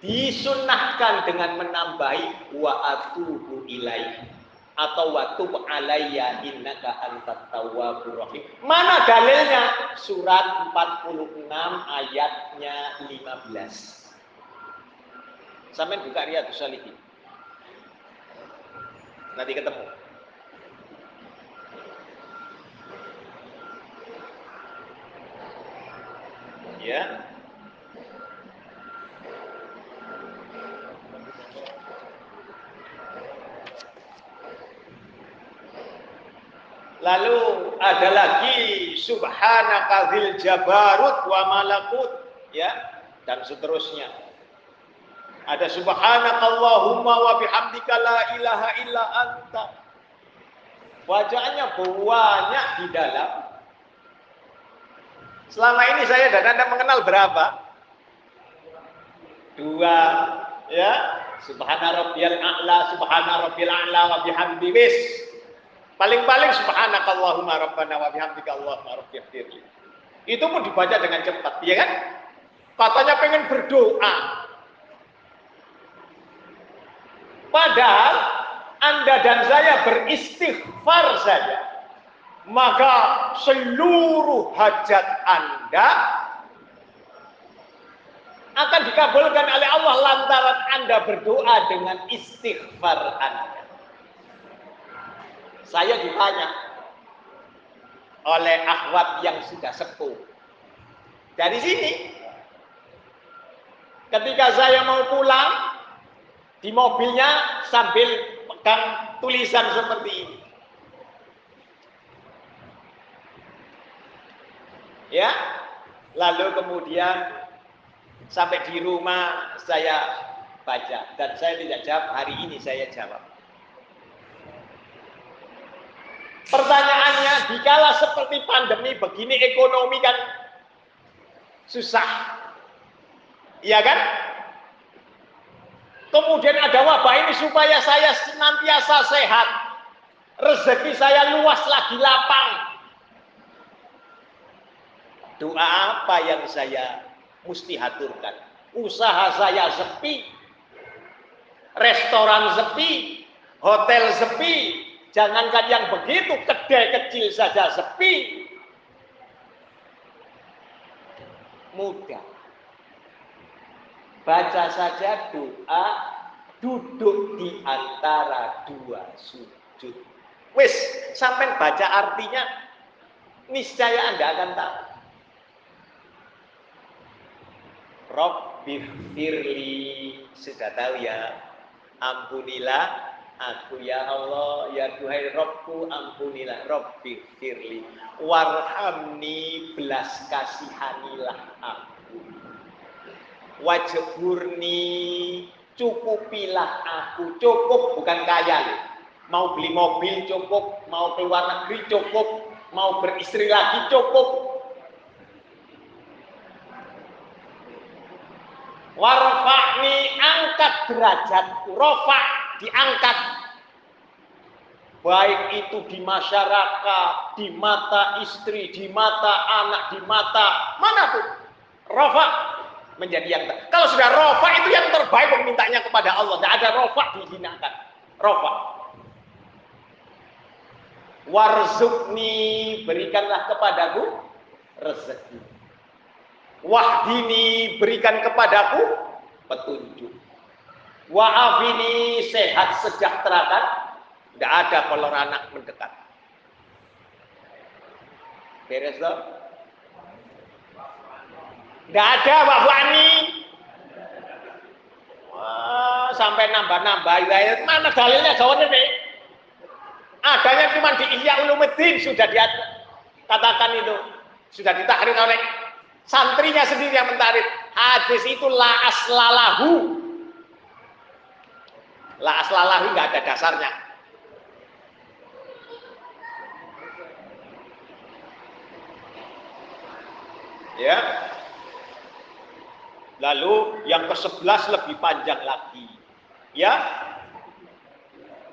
disunahkan dengan menambahi wa atubu ilaihi atau waktu alayya innaka antat tawwabur rahim. Mana dalilnya? Surat 46 ayatnya 15. Sampai buka Riyadus Salihin. Nanti ketemu. Ya. Lalu ada lagi subhanaka dzil jabarut wa malakut ya dan seterusnya. Ada subhanakallahumma wa bihamdika la ilaha illa anta. Bacaannya banyak di dalam. Selama ini saya dan Anda mengenal berapa? Dua ya. Subhana rabbiyal a'la, subhana rabbil a'la wa bihamdi wis. Paling-paling subhanakallahumma rabbana wa bihamdika Allahumma rabbighfirli. Itu pun dibaca dengan cepat, ya kan? Katanya pengen berdoa. Padahal Anda dan saya beristighfar saja. Maka seluruh hajat Anda akan dikabulkan oleh Allah lantaran Anda berdoa dengan istighfar Anda. Saya ditanya oleh akhwat yang sudah sepuh. Dari sini, ketika saya mau pulang, di mobilnya sambil pegang tulisan seperti ini. Ya, lalu kemudian sampai di rumah saya baca dan saya tidak jawab hari ini saya jawab. Pertanyaannya, dikala seperti pandemi begini ekonomi kan susah. Iya kan? Kemudian ada wabah ini supaya saya senantiasa sehat. Rezeki saya luas lagi lapang. Doa apa yang saya mesti haturkan? Usaha saya sepi. Restoran sepi. Hotel sepi. Jangankan yang begitu, kedai kecil saja sepi. Mudah baca saja doa duduk di antara dua sujud. Wis, sampai baca artinya niscaya Anda akan tahu. Rabbi firli sudah tahu ya. Ampunilah aku ya Allah ya Tuhan Robku ampunilah Rabbi firli warhamni belas kasihanilah aku. Wajburni cukupilah aku. Cukup bukan kaya mau beli mobil cukup mau keluar negeri cukup mau beristri lagi cukup warfa'ni angkat derajatku rofa diangkat. Baik itu di masyarakat di mata istri di mata anak di mata mana pun. Rofa menjadi yang kalau sudah rofa itu yang terbaik memintanya kepada Allah. Tidak ada rofa dihinakan. Rofa warzukni berikanlah kepadaku rezeki wahdini berikan kepadaku petunjuk wa'afini sehat sejahterakan tidak ada kalau anak mendekat beres dong Enggak ada Pak. Wah, sampai nambah-nambah ya. Mana dalilnya jawabnya nih? Adanya cuma di Ihya Ulumuddin sudah dikatakan itu. Sudah ditakrir oleh santrinya sendiri yang mentarik. Hadis itu la aslalahu. La aslalahu enggak ada dasarnya. Ya, Lalu yang ke-11 lebih panjang lagi. Ya.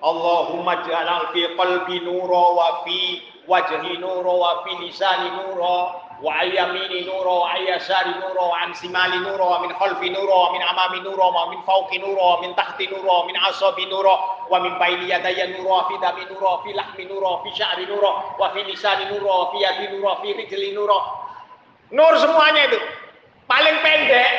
Allahumma ja'al fi qalbi nura wa fi wajhi nura wa fi lisani nura wa ayyamini nura wa ayyasari nura wa an simali nura wa min khalfi nura wa min amami nura wa min fawqi nura wa min tahti nura wa min asabi nura wa min baini yadayya nura wa fi dami nura wa fi lahmi nura wa fi sya'ri nura wa fi lisani nura wa fi yadi nura wa fi rijli nura nur semuanya itu. Paling pendek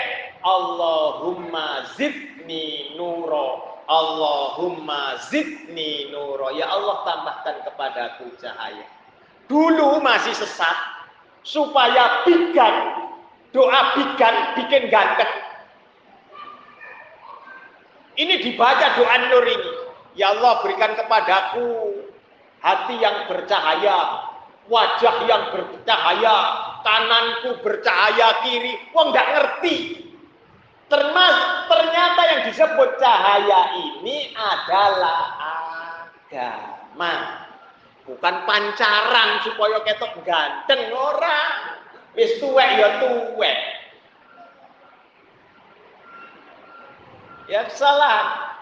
Allahumma zidni nuro. Allahumma zidni nuro. Ya Allah tambahkan kepadaku cahaya. Dulu masih sesat supaya bigan doa bigan bikin ganteng. Ini dibaca doa nur ini. Ya Allah berikan kepadaku hati yang bercahaya wajah yang bercahaya kananku bercahaya kiri. Wong nggak ngerti. Termas, ternyata yang disebut cahaya ini adalah agama. Bukan pancaran supaya ketok ganteng orang. Wis tuwek ya tuwek. Ya salah.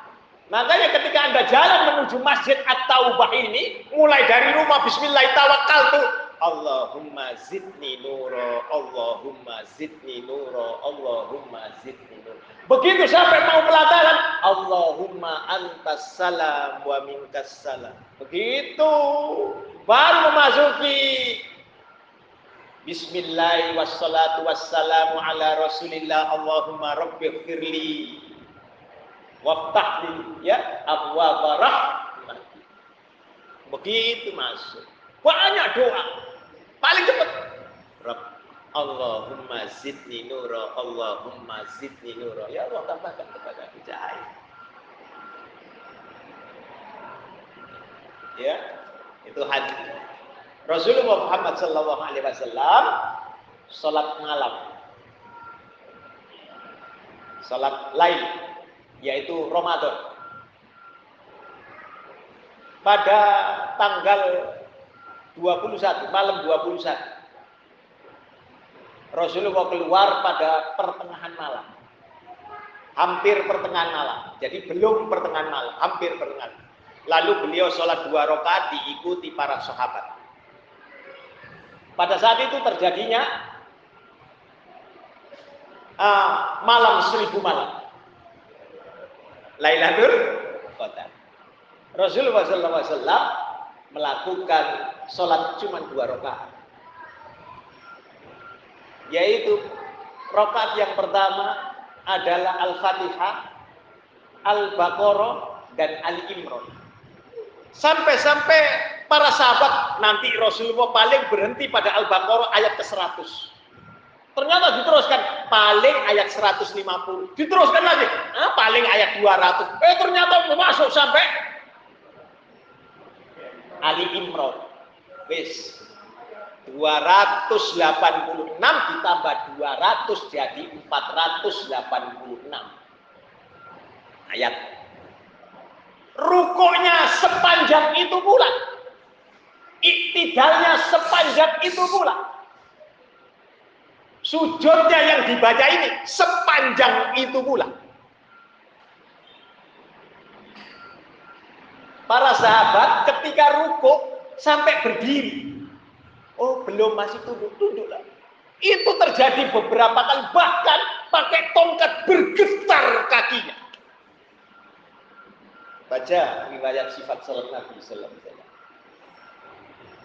Makanya ketika Anda jalan menuju Masjid At-Taubah ini, mulai dari rumah bismillah tawakal tuh Allahumma zidni nuro, Allahumma zidni nuro, Allahumma zidni nuro. Begitu sampai mau pelataran, Allahumma antas salam wa minkas salam. Begitu. Baru memasuki Bismillah wassalatu wassalamu ala rasulillah Allahumma rabbi firli waftahli ya abwa rahmah. Begitu masuk. Banyak doa. Paling cepat. Rabb Allahumma zidni nura, Allahumma zidni nura. Ya Allah tambahkan kepada aku cahaya. Ya, itu hadis. Rasulullah Muhammad sallallahu alaihi wasallam salat malam. Salat lain yaitu Ramadan. Pada tanggal 21, malam 21. Rasulullah keluar pada pertengahan malam. Hampir pertengahan malam. Jadi belum pertengahan malam, hampir pertengahan. Lalu beliau sholat dua rakaat diikuti para sahabat. Pada saat itu terjadinya uh, malam seribu malam. Lailatul Qadar. Rasulullah SAW melakukan sholat cuma dua rakaat. Yaitu rakaat yang pertama adalah Al-Fatihah, Al-Baqarah, dan Al-Imran. Sampai-sampai para sahabat nanti Rasulullah paling berhenti pada Al-Baqarah ayat ke-100. Ternyata diteruskan paling ayat 150. Diteruskan lagi, ah, paling ayat 200. Eh ternyata masuk sampai Ali Imran. Wis 286 ditambah 200 jadi 486 ayat. Rukuknya sepanjang itu pula. Iktidalnya sepanjang itu pula. Sujudnya yang dibaca ini sepanjang itu pula. Para sahabat ketika rukuk sampai berdiri Oh belum masih tunduk-tunduk lah. Itu terjadi beberapa kali bahkan pakai tongkat bergetar kakinya. Baca riwayat sifat salat Nabi Sallallahu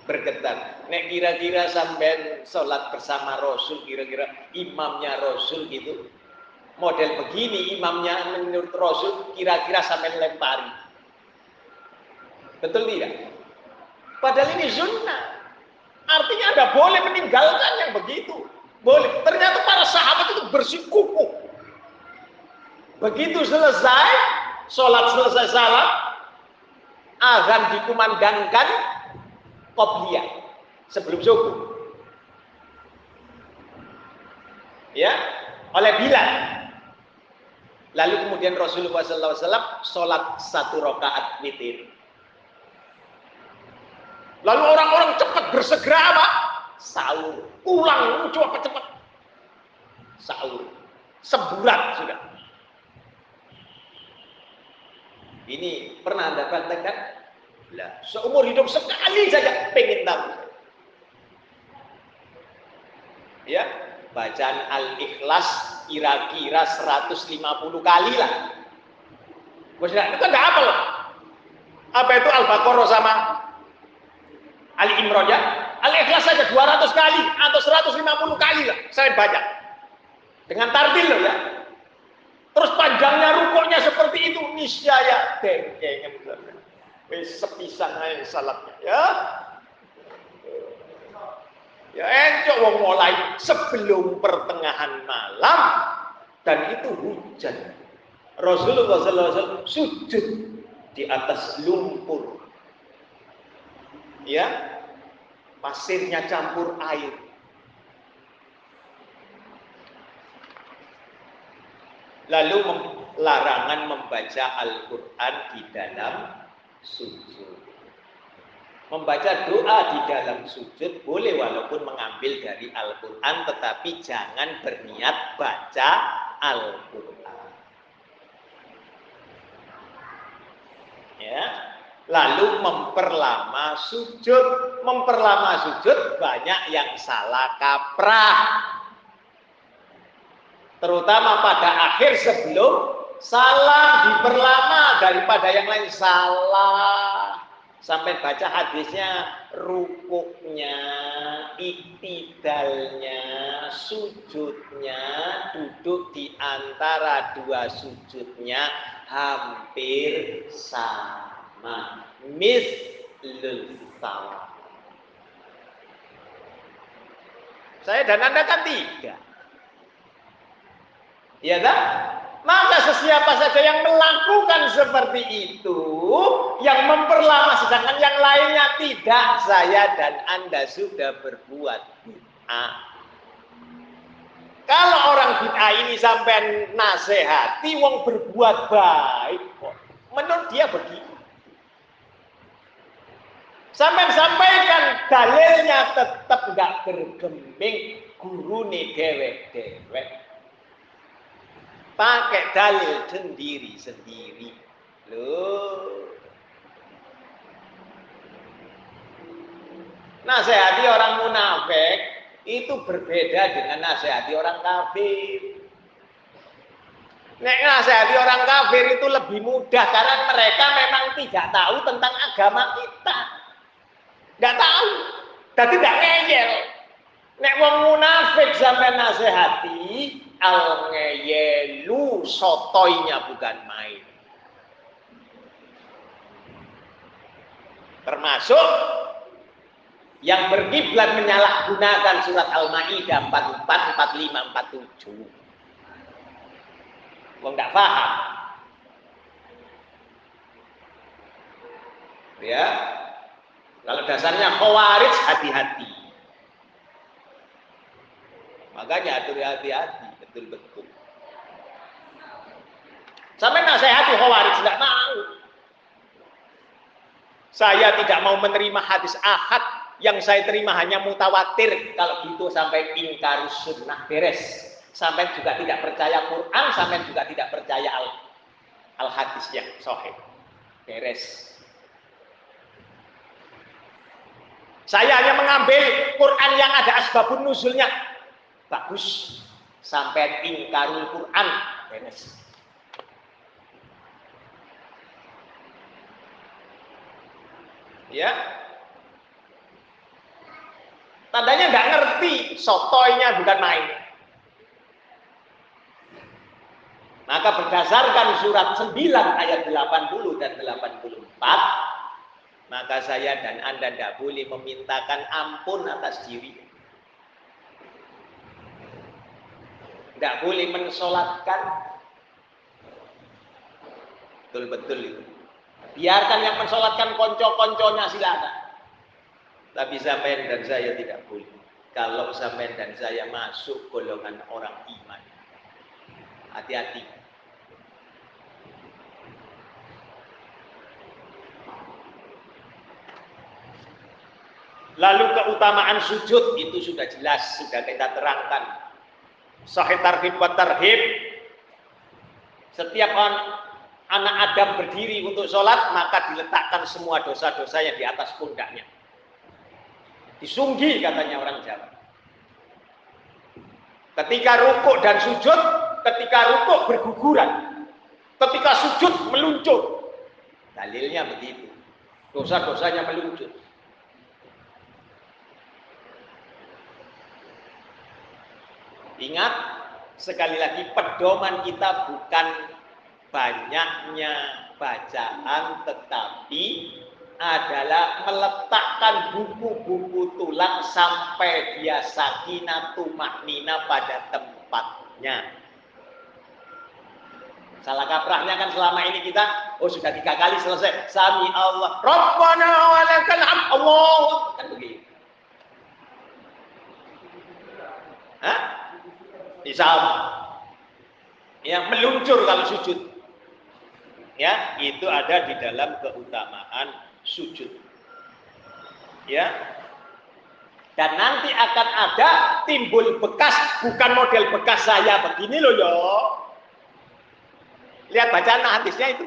Bergetar. Nek kira-kira sampai sholat bersama Rasul, kira-kira imamnya Rasul gitu. Model begini imamnya menurut Rasul kira-kira sampai lempari. Betul tidak? Padahal ini sunnah. Artinya Anda boleh meninggalkan yang begitu. Boleh. Ternyata para sahabat itu bersikukuh. Begitu selesai, sholat selesai salam, akan dikumandangkan qobliyah sebelum subuh. Ya, oleh Bilal. Lalu kemudian Rasulullah SAW sholat satu rakaat witir. Lalu orang-orang cepat bersegera apa? Sahur. Pulang coba cepat. Sahur. Sebulan sudah. Ini pernah Anda praktekkan? Lah, seumur hidup sekali saja pengen tahu. Ya, bacaan Al-Ikhlas kira-kira 150 kali lah. Bos itu kan enggak apa loh. Apa itu Al-Baqarah sama Ali Imran ya. Al-Ikhlas saja 200 kali atau 150 kali lah saya baca. Dengan tartil loh ya. Terus panjangnya rukuknya seperti itu. Niscaya dengkeng Wis sepisan ae salatnya ya. Ya encok wong mulai sebelum pertengahan malam. Dan itu hujan. Rasulullah SAW sujud di atas lumpur. Ya pasirnya campur air lalu larangan membaca Al-Quran di dalam sujud membaca doa di dalam sujud boleh walaupun mengambil dari Al-Quran tetapi jangan berniat baca Al-Quran ya lalu memperlama sujud. Memperlama sujud banyak yang salah kaprah. Terutama pada akhir sebelum salah diperlama daripada yang lain salah. Sampai baca hadisnya rukuknya, iktidalnya, sujudnya, duduk di antara dua sujudnya hampir sama mislul sawa. Saya dan Anda kan tidak. Ya kan? Maka sesiapa saja yang melakukan seperti itu, yang memperlama sedangkan yang lainnya tidak, saya dan Anda sudah berbuat bid'ah. Kalau orang bid'ah ini sampai nasihati wong berbuat baik kok. Menurut dia begitu. Sampai sampaikan dalilnya tetap nggak bergeming nih dewek-dewek. Pakai dalil sendiri-sendiri. Loh. Nasihati orang munafik itu berbeda dengan nasihati orang kafir. Nek nasihati orang kafir itu lebih mudah karena mereka memang tidak tahu tentang agama kita. Nggak tahu. Tapi nggak ngeyel. Nek wong munafik sampai nasihati, al ngeyelu sotoinya bukan main. Termasuk yang berkiblat menyalahgunakan surat Al-Maidah 44, 45, 47. Wong nggak paham. Ya. Kalau dasarnya khawarij hati-hati. Makanya atur hati-hati, betul-betul. Sampai nasihati khawarij tidak mau. Saya tidak mau menerima hadis ahad yang saya terima hanya mutawatir. Kalau gitu sampai ingkarus sunnah beres sampai juga tidak percaya Quran, sampai juga tidak percaya al, al hadis yang sahih. Beres. Saya hanya mengambil Quran yang ada asbabun nuzulnya. Bagus. Sampai ingkarul Quran. Beres. Ya. Tandanya nggak ngerti, sotoynya bukan main. Maka berdasarkan surat 9 ayat 80 dan 84, maka saya dan Anda tidak boleh memintakan ampun atas diri. Tidak boleh mensolatkan. Betul-betul itu. Biarkan yang mensolatkan konco-konconya silakan. Tapi sampai dan saya tidak boleh. Kalau sampai dan saya masuk golongan orang iman. Hati-hati. Lalu keutamaan sujud itu sudah jelas, sudah kita terangkan. Sahih tarhib wa tarhib. Setiap anak Adam berdiri untuk sholat, maka diletakkan semua dosa-dosanya di atas pundaknya. Disunggi katanya orang Jawa. Ketika rukuk dan sujud, ketika rukuk berguguran, ketika sujud meluncur. Dalilnya begitu. Dosa-dosanya meluncur. Ingat, sekali lagi pedoman kita bukan banyaknya bacaan tetapi adalah meletakkan buku-buku tulang sampai dia sakinah tumaknina pada tempatnya. Salah kaprahnya kan selama ini kita oh sudah tiga kali selesai. Sami Allah. Rabbana wa lakal Allah. Kan begitu. Hah? Sama. Ya, meluncur kalau sujud. Ya, itu ada di dalam keutamaan sujud. Ya. Dan nanti akan ada timbul bekas, bukan model bekas saya begini loh yo. Lihat bacaan hadisnya itu.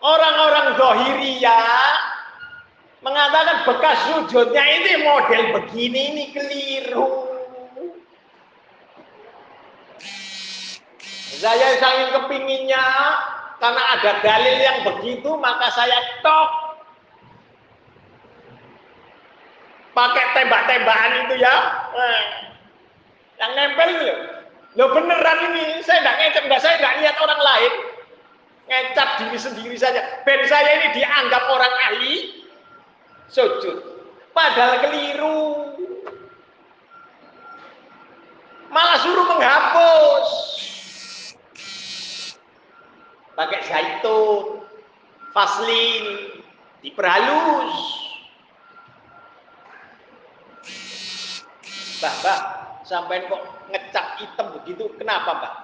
Orang-orang ya mengatakan bekas sujudnya ini model begini ini keliru. Saya saking kepinginnya karena ada dalil yang begitu maka saya tok. Pakai tembak-tembakan itu ya. Eh, yang nempel itu. Lo beneran ini saya tidak ngecap enggak saya tidak lihat orang lain. Ngecap diri sendiri saja. Ben saya ini dianggap orang ahli sujud. Padahal keliru. Malah suruh menghapus pakai zaitun, vaslin, diperhalus. Mbah, mbah, sampai kok ngecap hitam begitu, kenapa mbah?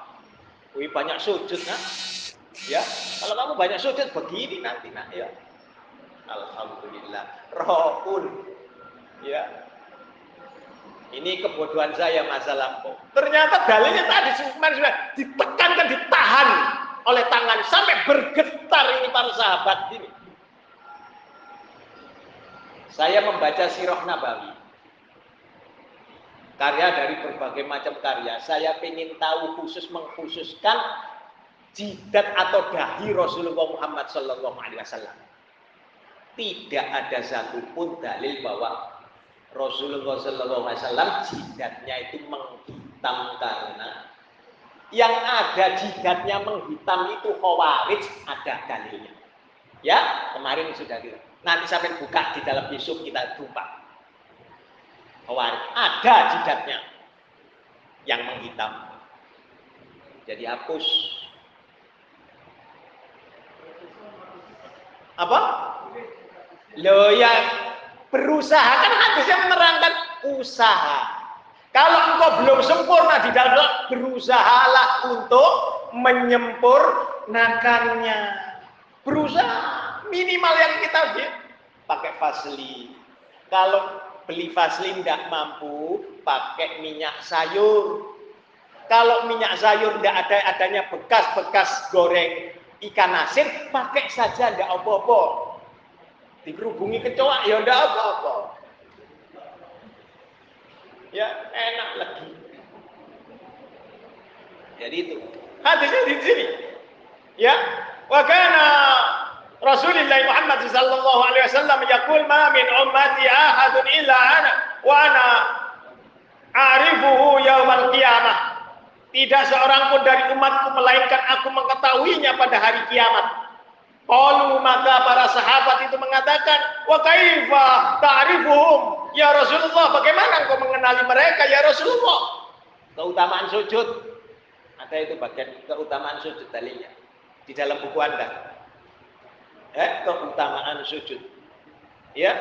Wih banyak sujud, nah. Ya, kalau kamu banyak sujud begini nanti, nak ya. Alhamdulillah. Rohun. Ya. Ini kebodohan saya masa lampau. Ternyata dalilnya tadi sudah ditekankan, ditahan oleh tangan sampai bergetar ini para sahabat ini. Saya membaca Sirah Nabawi. Karya dari berbagai macam karya. Saya ingin tahu khusus mengkhususkan jidat atau dahi Rasulullah Muhammad Sallallahu Alaihi Wasallam. Tidak ada satupun dalil bahwa Rasulullah Sallallahu Alaihi Wasallam jidatnya itu menghitam karena yang ada jidatnya menghitam itu khawarij ada dalilnya. Ya, kemarin sudah kita. Nanti sampai buka di dalam besok kita jumpa. Khawarij ada jidatnya yang menghitam. Jadi hapus. Apa? Lo yang berusaha kan hadisnya menerangkan usaha kalau engkau belum sempurna di dalam berusahalah untuk menyempurnakannya. Berusaha minimal yang kita dia pakai fasli. Kalau beli fasli tidak mampu, pakai minyak sayur. Kalau minyak sayur tidak ada adanya bekas-bekas goreng ikan asin, pakai saja tidak apa-apa. Dikerubungi kecoa ya tidak apa-apa ya enak lagi. Jadi itu hadisnya di sini. Ya, wa kana Rasulullah Muhammad sallallahu alaihi wasallam yaqul ma min ummati ahadun illa ana wa ana a'rifuhu yaumal qiyamah. Tidak seorang pun dari umatku melainkan aku mengetahuinya pada hari kiamat. Qalu maka para sahabat itu mengatakan, "Wa kaifa ta'rifuhum ya Rasulullah? Bagaimana engkau mengenali mereka ya Rasulullah?" Keutamaan sujud. Ada itu bagian keutamaan sujud dalilnya di dalam buku Anda. Eh, keutamaan sujud. Ya.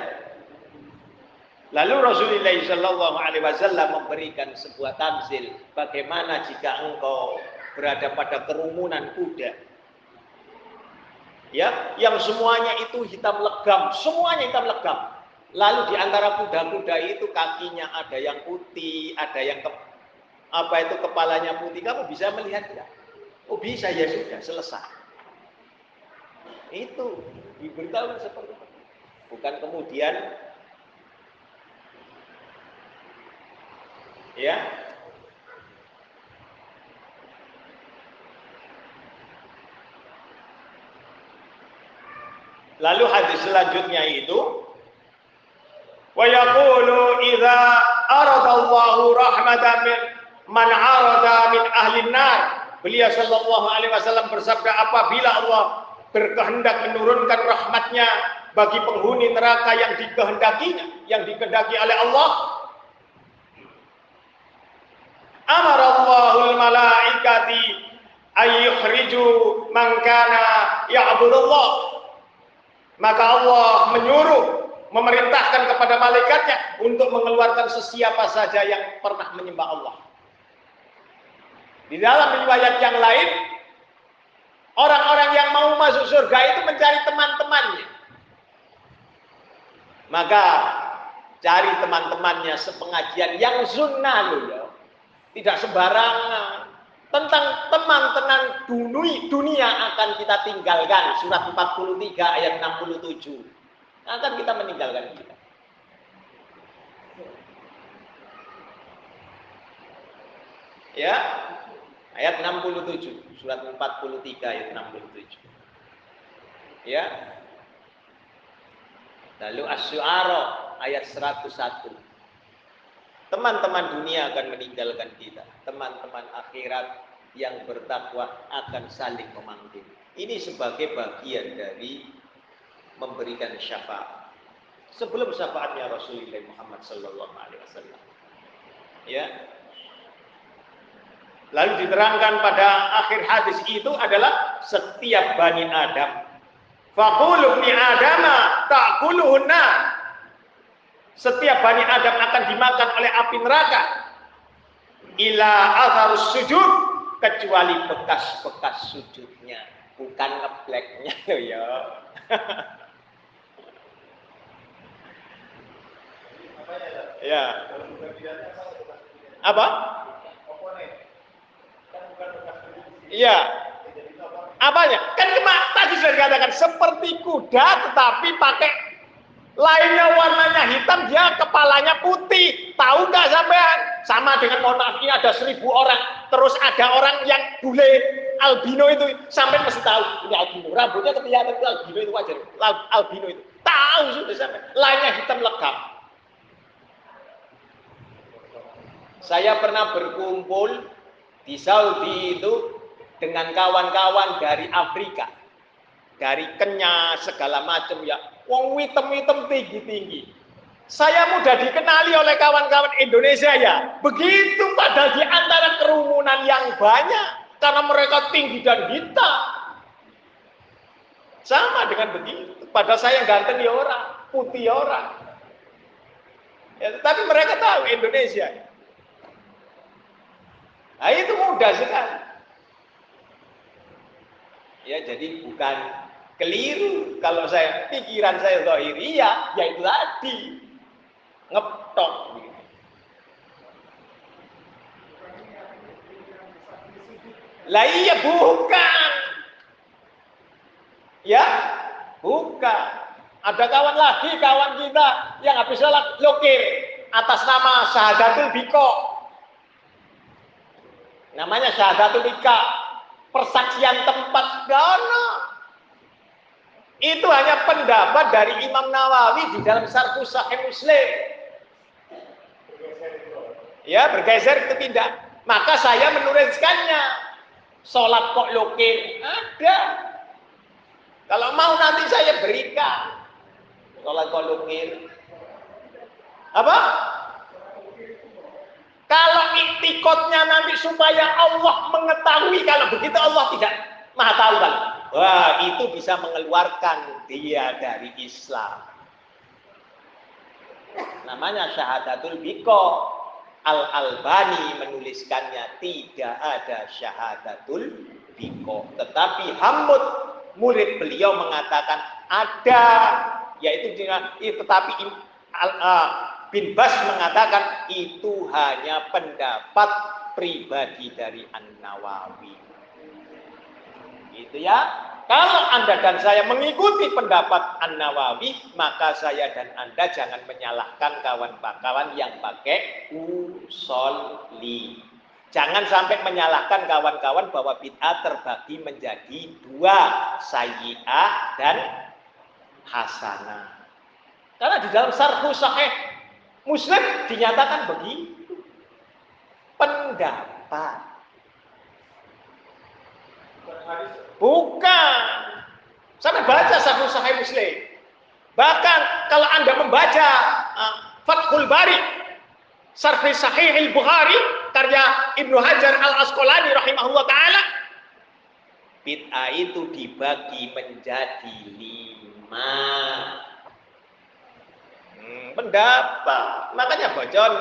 Lalu Rasulullah Shallallahu Alaihi Wasallam memberikan sebuah tamzil. Bagaimana jika engkau berada pada kerumunan kuda, ya yang semuanya itu hitam legam, semuanya hitam legam. Lalu di antara kuda-kuda itu kakinya ada yang putih, ada yang ke, apa itu kepalanya putih. Kamu bisa melihat tidak? Oh bisa ya sudah selesai. Itu diberitahu seperti itu. Bukan kemudian ya Lalu hadis selanjutnya itu wa yaqulu idza aradallahu rahmatan min man arada min ahli. Beliau sallallahu alaihi wasallam bersabda apabila Allah berkehendak menurunkan rahmatnya bagi penghuni neraka yang dikehendakinya, yang dikehendaki oleh Allah, amara Allahul malaikati ayyukhriju man kana ya'budullah maka Allah menyuruh, memerintahkan kepada malaikatnya untuk mengeluarkan sesiapa saja yang pernah menyembah Allah. Di dalam riwayat yang lain, orang-orang yang mau masuk surga itu mencari teman-temannya. Maka cari teman-temannya sepengajian yang sunnah loh ya. Tidak sembarangan tentang teman tenang dunia, dunia akan kita tinggalkan surat 43 ayat 67 akan kita meninggalkan kita ya ayat 67 surat 43 ayat 67 ya lalu as-syu'ara ayat 101 Teman-teman dunia akan meninggalkan kita. Teman-teman akhirat yang bertakwa akan saling memanggil. Ini sebagai bagian dari memberikan syafaat. Sebelum syafaatnya Rasulullah Muhammad Sallallahu Alaihi Wasallam. Ya. Lalu diterangkan pada akhir hadis itu adalah setiap bani Adam. Fakulu ni Adama ta'kuluhunna. Setiap bani Adam akan dimakan oleh api neraka. Ila atharus sujud kecuali bekas-bekas sujudnya, bukan ngebleknya *laughs* ya. Ya. Apa? Iya. Apanya? Kan kemak tadi sudah dikatakan seperti kuda tetapi pakai lainnya warnanya hitam dia kepalanya putih. Tahu nggak sampean? Sama dengan mohon maaf ini ada seribu orang terus ada orang yang bule albino itu sampai mesti tahu ini albino rambutnya kelihatan albino itu wajar albino itu tahu sudah sampai lainnya hitam legam saya pernah berkumpul di Saudi itu dengan kawan-kawan dari Afrika. Dari Kenya segala macam ya. Wong hitam-hitam tinggi-tinggi. Saya mudah dikenali oleh kawan-kawan Indonesia ya. Begitu padahal di antara kerumunan yang banyak karena mereka tinggi dan hitam. Sama dengan begitu. Padahal saya ganteng ya orang putih ya orang. Ya, tapi mereka tahu Indonesia nah itu mudah sekali Ya, jadi bukan keliru kalau saya pikiran saya zahiri ya, itu tadi ngetok gitu. Lah iya bukan. Ya, bukan. Ada kawan lagi kawan kita yang habis salat lokir atas nama Syahadatul Biko. Namanya Syahadatul Bika persaksian tempat gana. Itu hanya pendapat dari Imam Nawawi di dalam Sarku Sahih Muslim. Ya, bergeser itu tidak. Maka saya menuliskannya. Sholat kok lokir? Ada. Kalau mau nanti saya berikan. Sholat kok lokir? Apa? Kalau iktikotnya nanti supaya Allah mengetahui kalau begitu Allah tidak maha tahu kan. Wah itu bisa mengeluarkan dia dari Islam. Namanya syahadatul biko. Al-Albani menuliskannya tidak ada syahadatul biko. Tetapi Hamud murid beliau mengatakan ada yaitu dengan tetapi uh, bin Bas mengatakan itu hanya pendapat pribadi dari An-Nawawi. Gitu ya. Kalau Anda dan saya mengikuti pendapat An-Nawawi, maka saya dan Anda jangan menyalahkan kawan-kawan yang pakai usolli. Jangan sampai menyalahkan kawan-kawan bahwa bid'ah terbagi menjadi dua, sayyi'ah dan hasanah. Karena di dalam sarhu sahih Muslim dinyatakan begitu. Pendapat. Bukan. Sampai baca satu sahih Muslim. Bahkan kalau Anda membaca uh, Fathul Bari, Sarfi Sahih Al-Bukhari, karya Ibnu Hajar Al-Asqalani rahimahullah taala, bid'ah itu dibagi menjadi lima Hmm, pendapat. Makanya bocor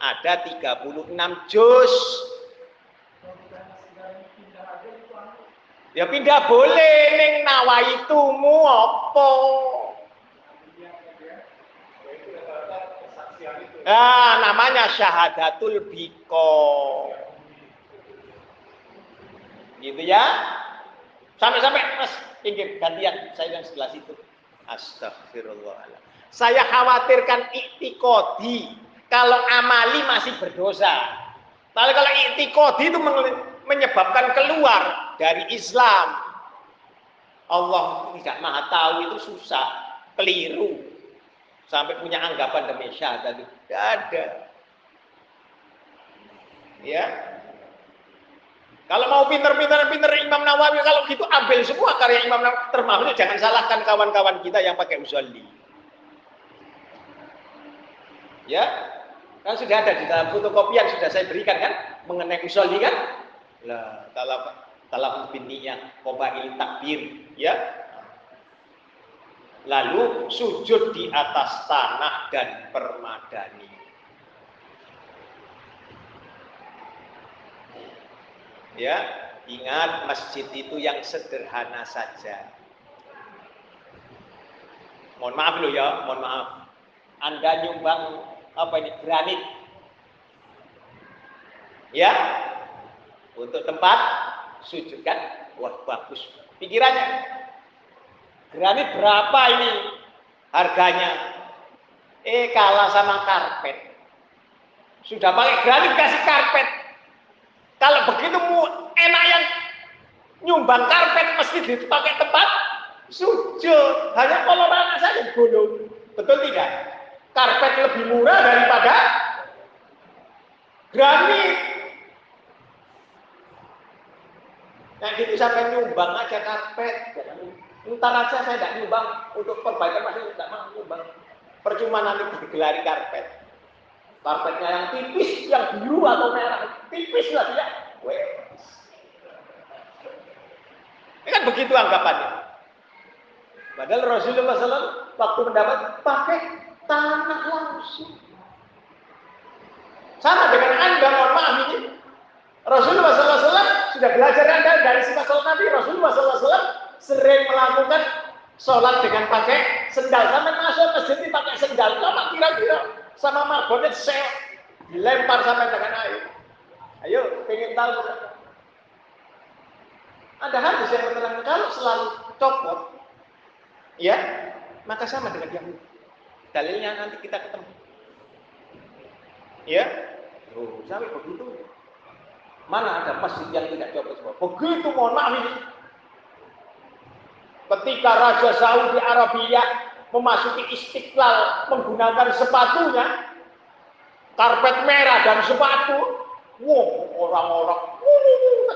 ada 36 juz. Ya pindah boleh ning mu apa? Ah, namanya syahadatul biko. Gitu ya. Sampai-sampai Mas, pinggir gantian saya yang sebelah situ. Astagfirullahaladzim. Saya khawatirkan iktikodi. Kalau amali masih berdosa. Tapi kalau iktikodi itu menyebabkan keluar dari Islam. Allah tidak maha tahu itu susah. Keliru. Sampai punya anggapan demi syahadat. Tidak ada. Ya, kalau mau pinter-pinter pinter Imam Nawawi kalau gitu ambil semua karya Imam Nawawi termasuk jangan salahkan kawan-kawan kita yang pakai usolli. Ya, kan sudah ada di dalam fotokopian sudah saya berikan kan mengenai usolli kan? Lah, talaf talaf biniyah, qabail takbir, ya. Lalu sujud di atas tanah dan permadani. Ya, ingat masjid itu yang sederhana saja. Mohon maaf loh ya, mohon maaf. Anda nyumbang apa ini granit. Ya, untuk tempat sujud kan, wah bagus. Pikirannya, granit berapa ini harganya? Eh kalah sama karpet. Sudah pakai granit kasih karpet. Kalau begitu enak yang nyumbang karpet mesti dipakai tempat sujud. Hanya kolorannya saja bolong. Betul tidak? Karpet lebih murah daripada granit. Nah gitu sampai nyumbang aja karpet. Ntar aja saya tidak nyumbang untuk perbaikan masih tidak mau nyumbang. Percuma nanti digelari karpet. Karpetnya yang tipis, yang biru atau merah, tipis lah dia. Ini kan begitu anggapannya. Padahal Rasulullah SAW waktu mendapat pakai tanah langsung. Sama dengan Anda, mohon maaf ini. Rasulullah SAW sudah belajar Anda dari sifat sholat Nabi. Rasulullah SAW sering melakukan sholat dengan pakai sendal. Sampai masuk masjid pakai sendal. Lama kira-kira sama marbonet sel dilempar sampai dengan air. Ayo, pengen tahu ada hadis yang menerangkan kalau selalu copot, ya, maka sama dengan yang Dalilnya nanti kita ketemu. Ya, oh, sampai begitu. Mana ada masjid yang tidak copot semua? Begitu mohon maaf ini. Ketika Raja Saudi Arabia memasuki istiqlal menggunakan sepatunya, karpet merah dan sepatu, wow, orang-orang,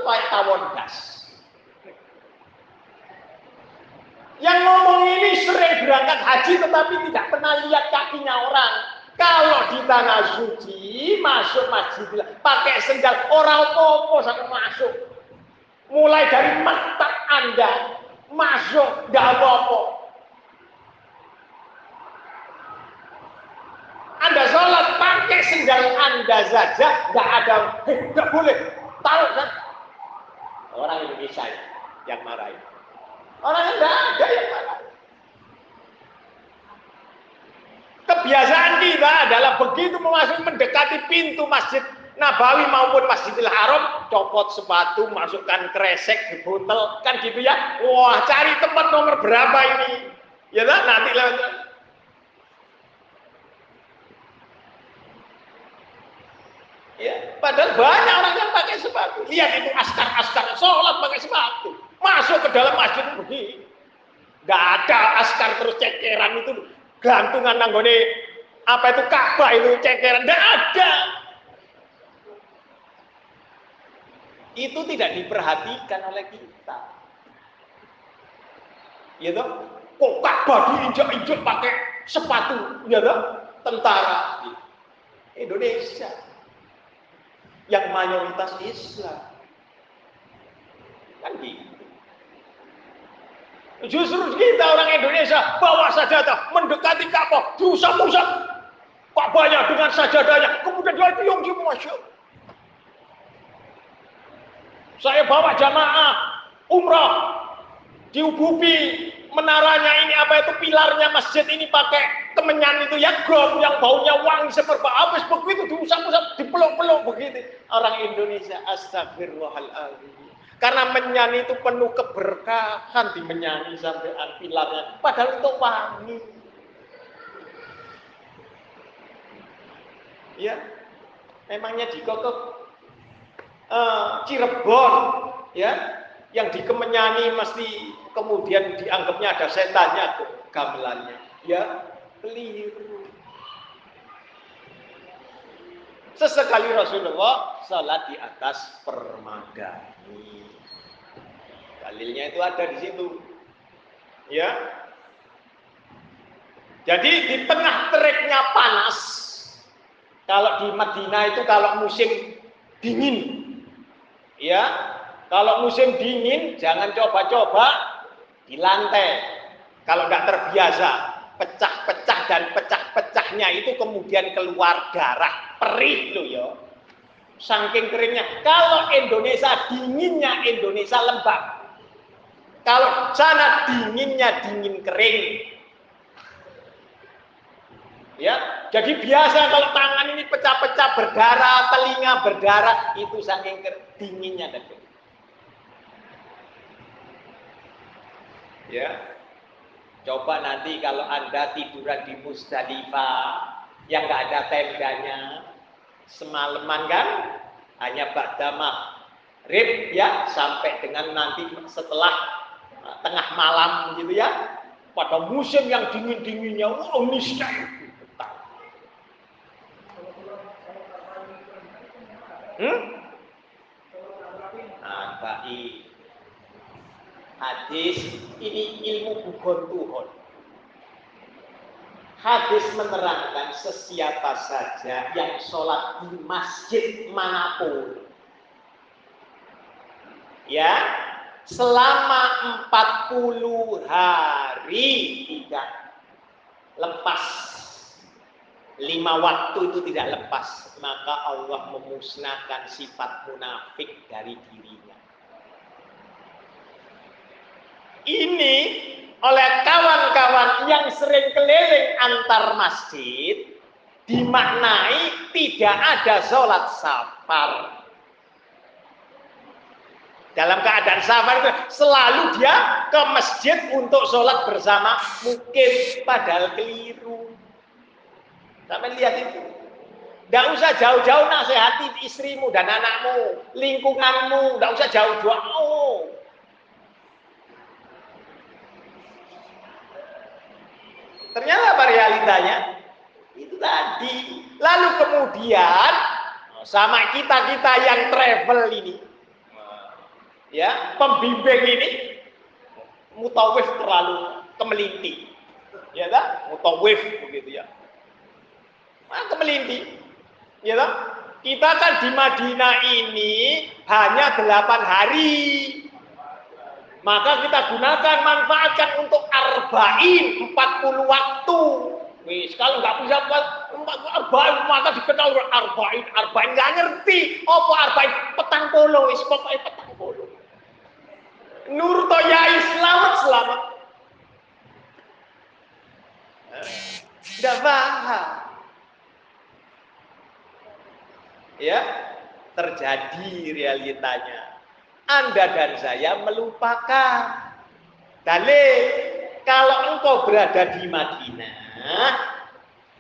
kayak tawon gas. Yang ngomong ini sering berangkat haji tetapi tidak pernah lihat kakinya orang. Kalau di tanah suci masuk masjid pakai sendal orang popo sampai masuk. Mulai dari mata Anda masuk nggak apa-apa. Anda sholat pakai sendal Anda saja nggak ada nggak boleh. Tahu kan? Orang Indonesia yang marah itu. Orang yang tidak ada yang mana. Kebiasaan kita adalah begitu memasuki mendekati pintu masjid Nabawi maupun Masjidil Haram, copot sepatu, masukkan kresek di botol, kan gitu ya. Wah, cari tempat nomor berapa ini? Ya kan? Nanti lewat. Ya, padahal banyak orang yang pakai sepatu. Lihat itu askar-askar sholat pakai sepatu. Masuk ke dalam masjid begini. Gak ada askar terus cekeran itu gantungan nanggone apa itu Ka'bah itu cekeran. Gak ada. Itu tidak diperhatikan oleh kita. Ya toh? Kok Ka'bah diinjak-injak pakai sepatu, ya toh? Tentara Indonesia yang mayoritas Islam. Kan gitu. Justru kita orang Indonesia bawa sajadah mendekati Ka'bah, diusap-usap. Ka'bahnya dengan sajadahnya, kemudian dia cium-cium masya Saya bawa jamaah umrah. Diubupi menaranya ini apa itu pilarnya masjid ini pakai kemenyan itu ya gom yang baunya wangi semerbak habis begitu diusap-usap dipeluk-peluk begitu. Orang Indonesia astagfirullahaladzim karena menyanyi itu penuh keberkahan di menyanyi sampai pilarnya. Padahal itu wangi. Ya, memangnya di kota uh, Cirebon, ya, yang di Kemenyani mesti kemudian dianggapnya ada setannya gamelannya. Ya, keliru. Sesekali Rasulullah salat di atas permadani. Dalilnya itu ada di situ. Ya. Jadi di tengah teriknya panas, kalau di Madinah itu kalau musim dingin, ya, kalau musim dingin jangan coba-coba di lantai. Kalau nggak terbiasa, pecah-pecah dan pecah-pecahnya itu kemudian keluar darah perih loh ya. Saking keringnya. Kalau Indonesia dinginnya Indonesia lembab. Kalau sana dinginnya dingin kering. Ya, jadi biasa kalau tangan ini pecah-pecah berdarah, telinga berdarah, itu saking dinginnya tadi. Ya, coba nanti kalau anda tiduran di Musdalifah yang nggak ada tendanya, semalaman kan hanya ba'damah rib ya sampai dengan nanti setelah tengah malam gitu ya pada musim yang dingin-dinginnya wow niscaya Hmm? Nah. Hadis ini ilmu bukan Tuhan. Hadis menerangkan sesiapa saja yang sholat di masjid mana pun. Ya, selama 40 hari tidak lepas lima waktu itu tidak lepas, maka Allah memusnahkan sifat munafik dari dirinya. Ini oleh kawan-kawan yang sering keliling antar masjid dimaknai tidak ada sholat safar. Dalam keadaan safar itu selalu dia ke masjid untuk sholat bersama mungkin padahal keliru. Sampai lihat itu. Tidak usah jauh-jauh nasihati istrimu dan anakmu, lingkunganmu, tidak usah jauh-jauh. Oh. Ternyata apa realitanya? Itu tadi. Lalu kemudian sama kita-kita yang travel ini, ya pembimbing ini, mutawif terlalu kemelinti, ya kan? Mutawif begitu ya Maka melindi. Ya toh? Kita kan di Madinah ini hanya delapan hari. Maka kita gunakan, manfaatkan untuk arba'in, 40 waktu. Wis, kalau nggak bisa buat arba'in, maka dikenal arba'in, arba'in. Nggak ngerti. Apa arba'in? Petang polo, wis pokoknya petang polo. Nur Toyai selamat, selamat. Tidak paham. ya terjadi realitanya. Anda dan saya melupakan. Dalil, kalau engkau berada di Madinah,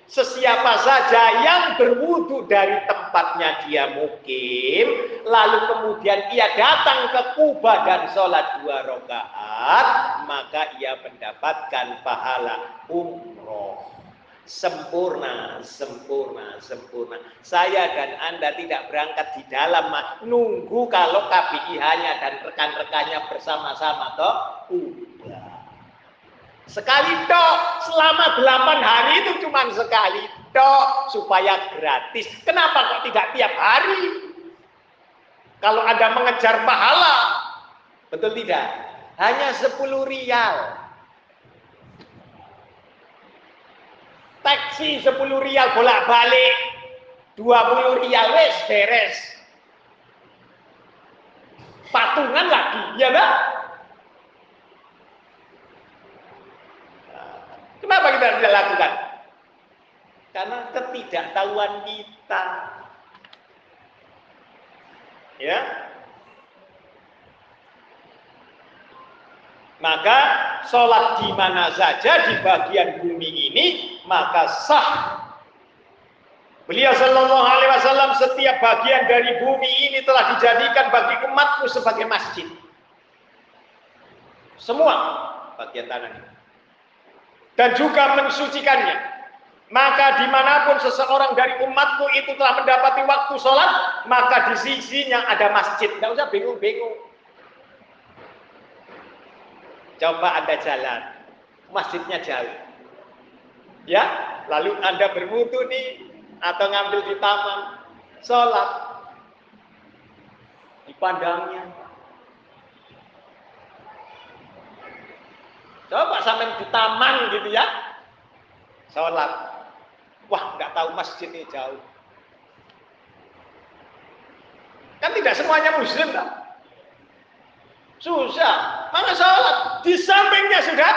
sesiapa saja yang berwudu dari tempatnya dia mukim, lalu kemudian ia datang ke Kuba dan sholat dua rakaat, maka ia mendapatkan pahala umroh sempurna, sempurna, sempurna. Saya dan Anda tidak berangkat di dalam, nunggu kalau KBIH-nya dan rekan-rekannya bersama-sama toh. Udah. Sekali toh, selama delapan hari itu cuma sekali toh supaya gratis. Kenapa kok tidak tiap hari? Kalau Anda mengejar pahala, betul tidak? Hanya 10 rial. taksi 10 rial bolak-balik 20 rial wes beres patungan lagi ya enggak kenapa kita tidak lakukan karena ketidaktahuan kita ya Maka sholat di mana saja di bagian bumi ini maka sah. Beliau Shallallahu Alaihi Wasallam setiap bagian dari bumi ini telah dijadikan bagi umatku sebagai masjid. Semua bagian tanah ini. Dan juga mensucikannya. Maka di mana pun seseorang dari umatku itu telah mendapati waktu sholat, maka di sisinya ada masjid. Tidak usah bingung-bingung. Coba Anda jalan, masjidnya jauh. Ya, lalu Anda berwudu nih atau ngambil di taman, sholat di Coba sampai di taman gitu ya, sholat. Wah, nggak tahu masjidnya jauh. Kan tidak semuanya muslim, kan? Susah. Maka sholat di sampingnya sudah.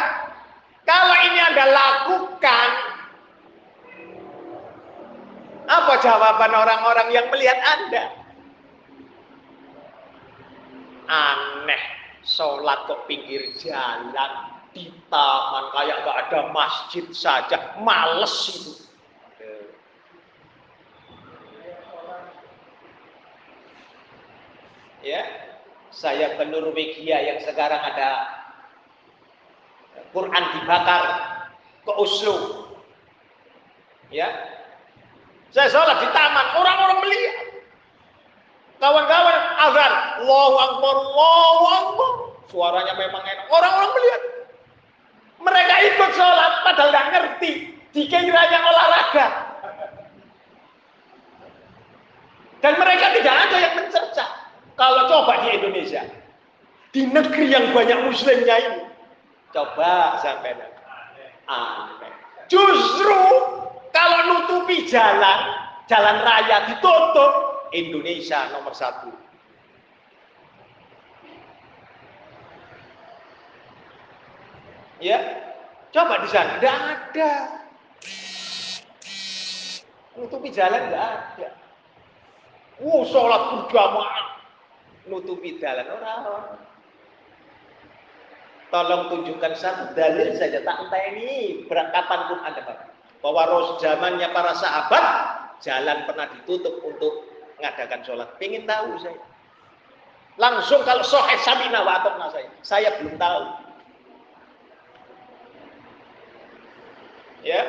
Kalau ini Anda lakukan, Apa jawaban orang-orang yang melihat Anda? Aneh, sholat ke pinggir jalan, di taman kayak gak ada masjid saja, males itu. Ya, saya ke Norwegia yang sekarang ada Quran dibakar ke Oslo. Ya. Saya sholat di taman, orang-orang melihat. Kawan-kawan azan, Allahu Akbar, Allahu Akbar. Suaranya memang enak. Orang-orang melihat. Mereka ikut sholat padahal nggak ngerti. Dikiranya olahraga. Dan mereka tidak ada yang mencerca. Kalau coba di Indonesia, di negeri yang banyak muslimnya ini, Coba sampai aneh. Justru kalau nutupi jalan, jalan raya ditutup, Indonesia nomor satu. Ya, coba di sana, tidak ada. Nutupi jalan tidak ada. Wow, sholat berjamaah, nutupi jalan orang-orang. Tolong tunjukkan satu dalil saja tak entah ini kapan pun ada Pak. Bahwa ros zamannya para sahabat jalan pernah ditutup untuk mengadakan sholat. Pengen tahu saya. Langsung kalau sohe sabina wa saya. Saya belum tahu. Ya,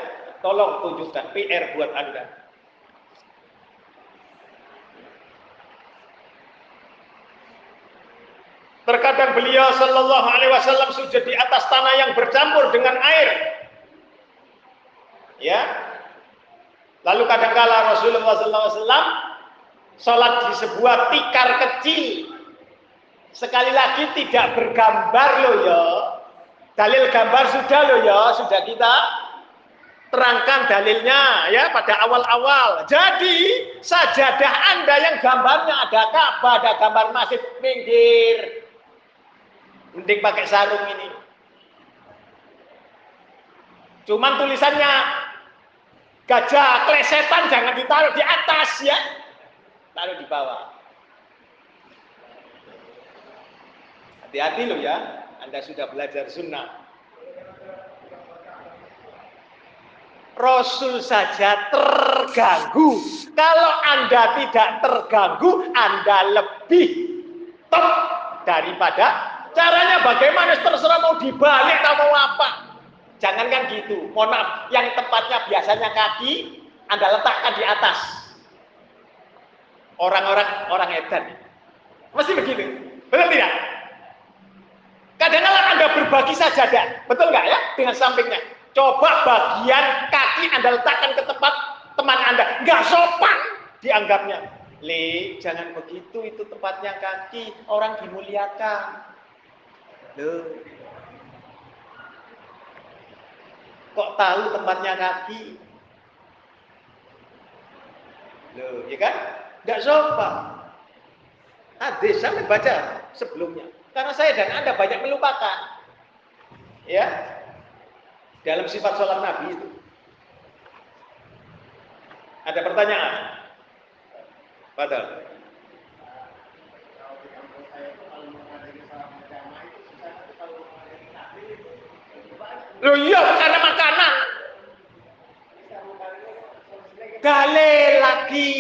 tolong tunjukkan PR buat Anda. Terkadang beliau Shallallahu Alaihi Wasallam sujud di atas tanah yang bercampur dengan air. Ya. Lalu kadangkala Rasulullah Sallallahu Wasallam sholat di sebuah tikar kecil. Sekali lagi tidak bergambar loh ya. Dalil gambar sudah loh ya, sudah kita terangkan dalilnya ya pada awal-awal. Jadi sajadah Anda yang gambarnya ada Ka'bah, ada gambar masjid, minggir. Mending pakai sarung ini. Cuman tulisannya gajah klesetan jangan ditaruh di atas ya. Taruh di bawah. Hati-hati loh ya. Anda sudah belajar sunnah. Rasul saja terganggu. Kalau Anda tidak terganggu, Anda lebih top daripada Caranya bagaimana terserah mau dibalik atau mau apa. Jangan kan gitu. Mohon maaf, yang tepatnya biasanya kaki Anda letakkan di atas. Orang-orang orang edan. Mesti begitu. Betul tidak? Kadang-kadang Anda berbagi saja, betul nggak ya? Dengan sampingnya. Coba bagian kaki Anda letakkan ke tempat teman Anda. Nggak sopan dianggapnya. Le, jangan begitu, itu tempatnya kaki, orang dimuliakan. Loh. Kok tahu tempatnya kaki? Loh, ya kan? Enggak sopan. Hadis sampai baca sebelumnya. Karena saya dan Anda banyak melupakan. Ya. Dalam sifat sholat Nabi itu. Ada pertanyaan? Padahal. Loh iya karena makanan. Dalil lagi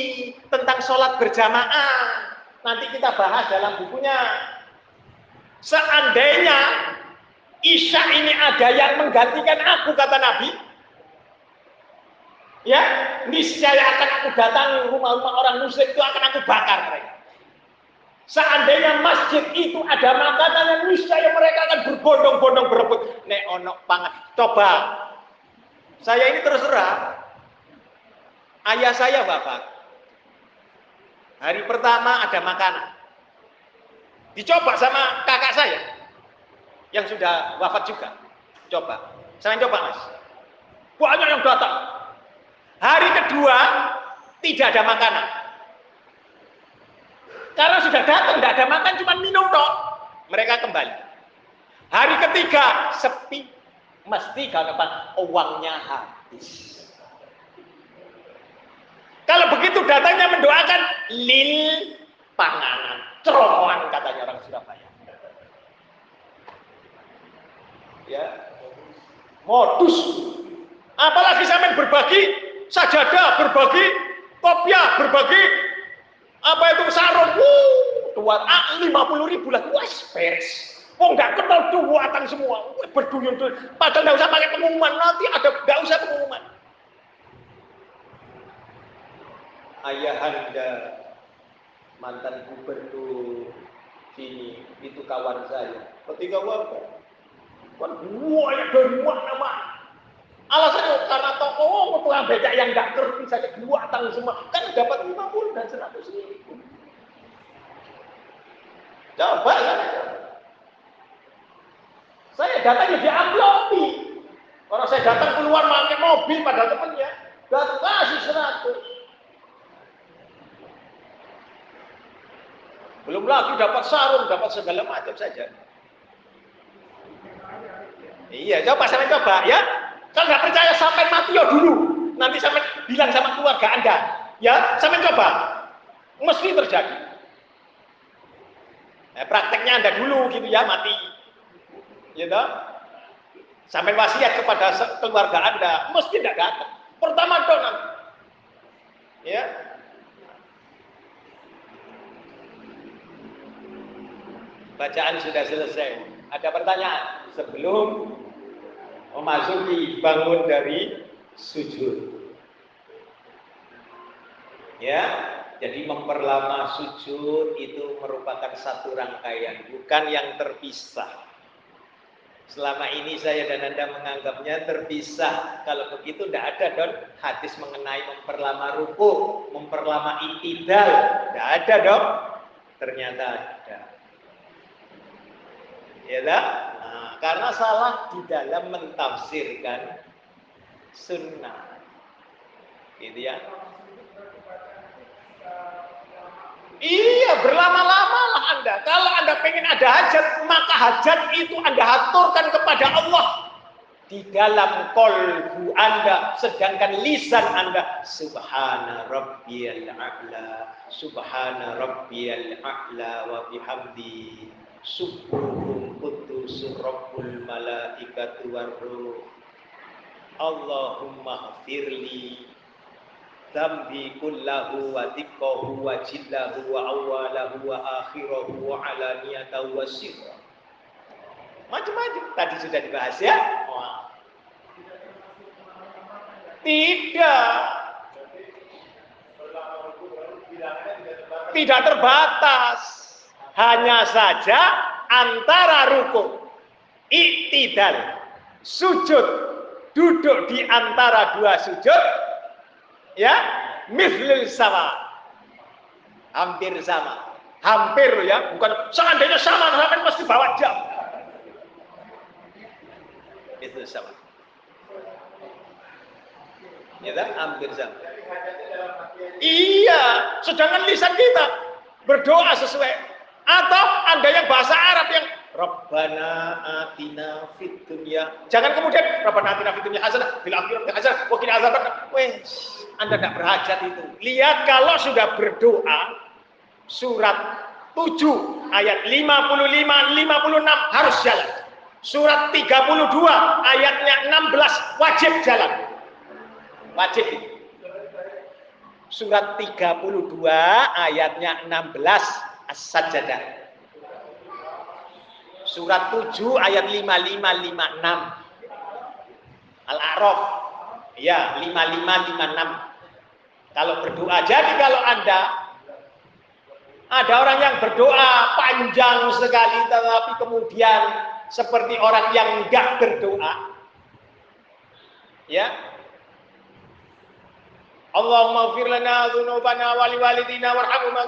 tentang sholat berjamaah. Nanti kita bahas dalam bukunya. Seandainya Isya ini ada yang menggantikan aku kata Nabi. Ya, niscaya akan aku datangi rumah-rumah orang muslim itu akan aku bakar mereka. Seandainya masjid itu ada makanan yang niscaya mereka akan berbondong-bondong berebut. Nek ono pangan. Coba. Saya ini terserah. Ayah saya bapak. Hari pertama ada makanan. Dicoba sama kakak saya. Yang sudah wafat juga. Coba. Saya coba mas. Banyak yang datang. Hari kedua tidak ada makanan. Karena sudah datang, tidak ada makan, cuma minum dong. Mereka kembali. Hari ketiga, sepi. Mesti kalau uangnya habis. Kalau begitu datangnya mendoakan lil panganan, ceromohan katanya orang Surabaya. Ya, modus. Apalagi sampai berbagi sajadah, berbagi kopiah, berbagi apa itu sarung. Wuh, dua, ah, lima puluh ribu lah, wes beres. Oh nggak kenal duwatan semua, berduyun tuh. Padahal nggak usah pakai pengumuman, nanti ada nggak usah pengumuman. Ayahanda mantan gubernur sini itu kawan saya. Ketika wafat, kan dari mana Alasannya karena toko oh, tukang becak yang nggak ngerti saja buatan semua kan dapat 50 dan 100 ribu. Coba saya Saya datangnya di amplopi. Kalau saya datang keluar pakai mobil pada temennya, dan kasih 100. Belum lagi dapat sarung, dapat segala macam saja. Iya, coba sampai coba ya. Kalau nggak percaya sampai mati ya dulu. Nanti sampai bilang sama keluarga Anda. Ya, sampai coba. Mesti terjadi. Nah, prakteknya Anda dulu gitu ya, mati. Gitu. Sampai wasiat kepada keluarga Anda, mesti tidak datang. Pertama dong Ya. Bacaan sudah selesai. Ada pertanyaan sebelum memasuki bangun dari sujud. Ya, jadi memperlama sujud itu merupakan satu rangkaian, bukan yang terpisah. Selama ini saya dan Anda menganggapnya terpisah. Kalau begitu tidak ada dong hadis mengenai memperlama ruku, memperlama itidal. Tidak ada dong. Ternyata ada. Ya tak? Karena salah di dalam mentafsirkan sunnah. Gitu ya. Iya, berlama-lama lah Anda. Kalau Anda pengen ada hajat, maka hajat itu Anda aturkan kepada Allah di dalam kolbu Anda, sedangkan lisan Anda subhana rabbiyal a'la, subhana rabbiyal a'la wa bihamdi subuhum kudusur rabbul malaikatu warruh Allahumma firli dambi kullahu wa dikkahu wa jillahu wa awalahu wa akhirahu wa alaniyatahu wa sirra macam-macam tadi sudah dibahas ya. Oh. tidak. Tidak terbatas. Hanya saja antara ruku, iktidal, sujud, duduk di antara dua sujud, ya, mislil sama, hampir sama, hampir ya, bukan seandainya sama, sampai mesti bawa jam, itu sama. Ya kan? Hampir sama. Iya, sedangkan lisan kita berdoa sesuai atau Anda yang bahasa Arab yang Rabbana atina fid dunya. Jangan kemudian Rabbana atina fid dunya hasanah, fil akhirati hasanah, wa qina azaban. Wes, Anda tidak berhajat itu. Lihat kalau sudah berdoa surat 7 ayat 55 56 harus jalan. Surat 32 ayatnya 16 wajib jalan. Wajib Surat 32 ayatnya 16 As-Sajdah. Surat 7 ayat 5556. Al-A'raf. Ya, 5556. Kalau berdoa. Jadi kalau Anda ada orang yang berdoa panjang sekali tetapi kemudian seperti orang yang enggak berdoa. Ya,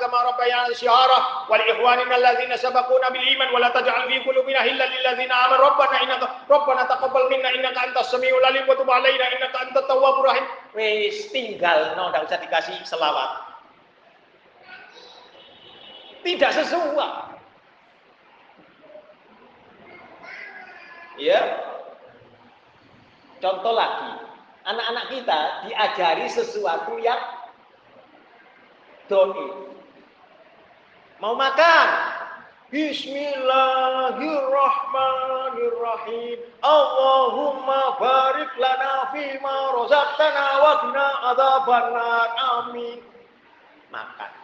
Kama rabbayana shighara wa li ikhwanina alladhina sabaquna bil iman wa la taj'al fi qulubina ghillan lil ladzina amanu. Rabbana innaka rabbana taqabbal minna innaka antas samiul alim wa tub alaina innaka antat tawwabur rahim. Wis tinggal no enggak usah dikasih selawat. Tidak sesuai ya. Contoh lagi anak-anak kita diajari sesuatu yang doi. Mau makan? Bismillahirrahmanirrahim. Allahumma barik lana fima razaqtana wa qina adzabannar. Amin. Makan.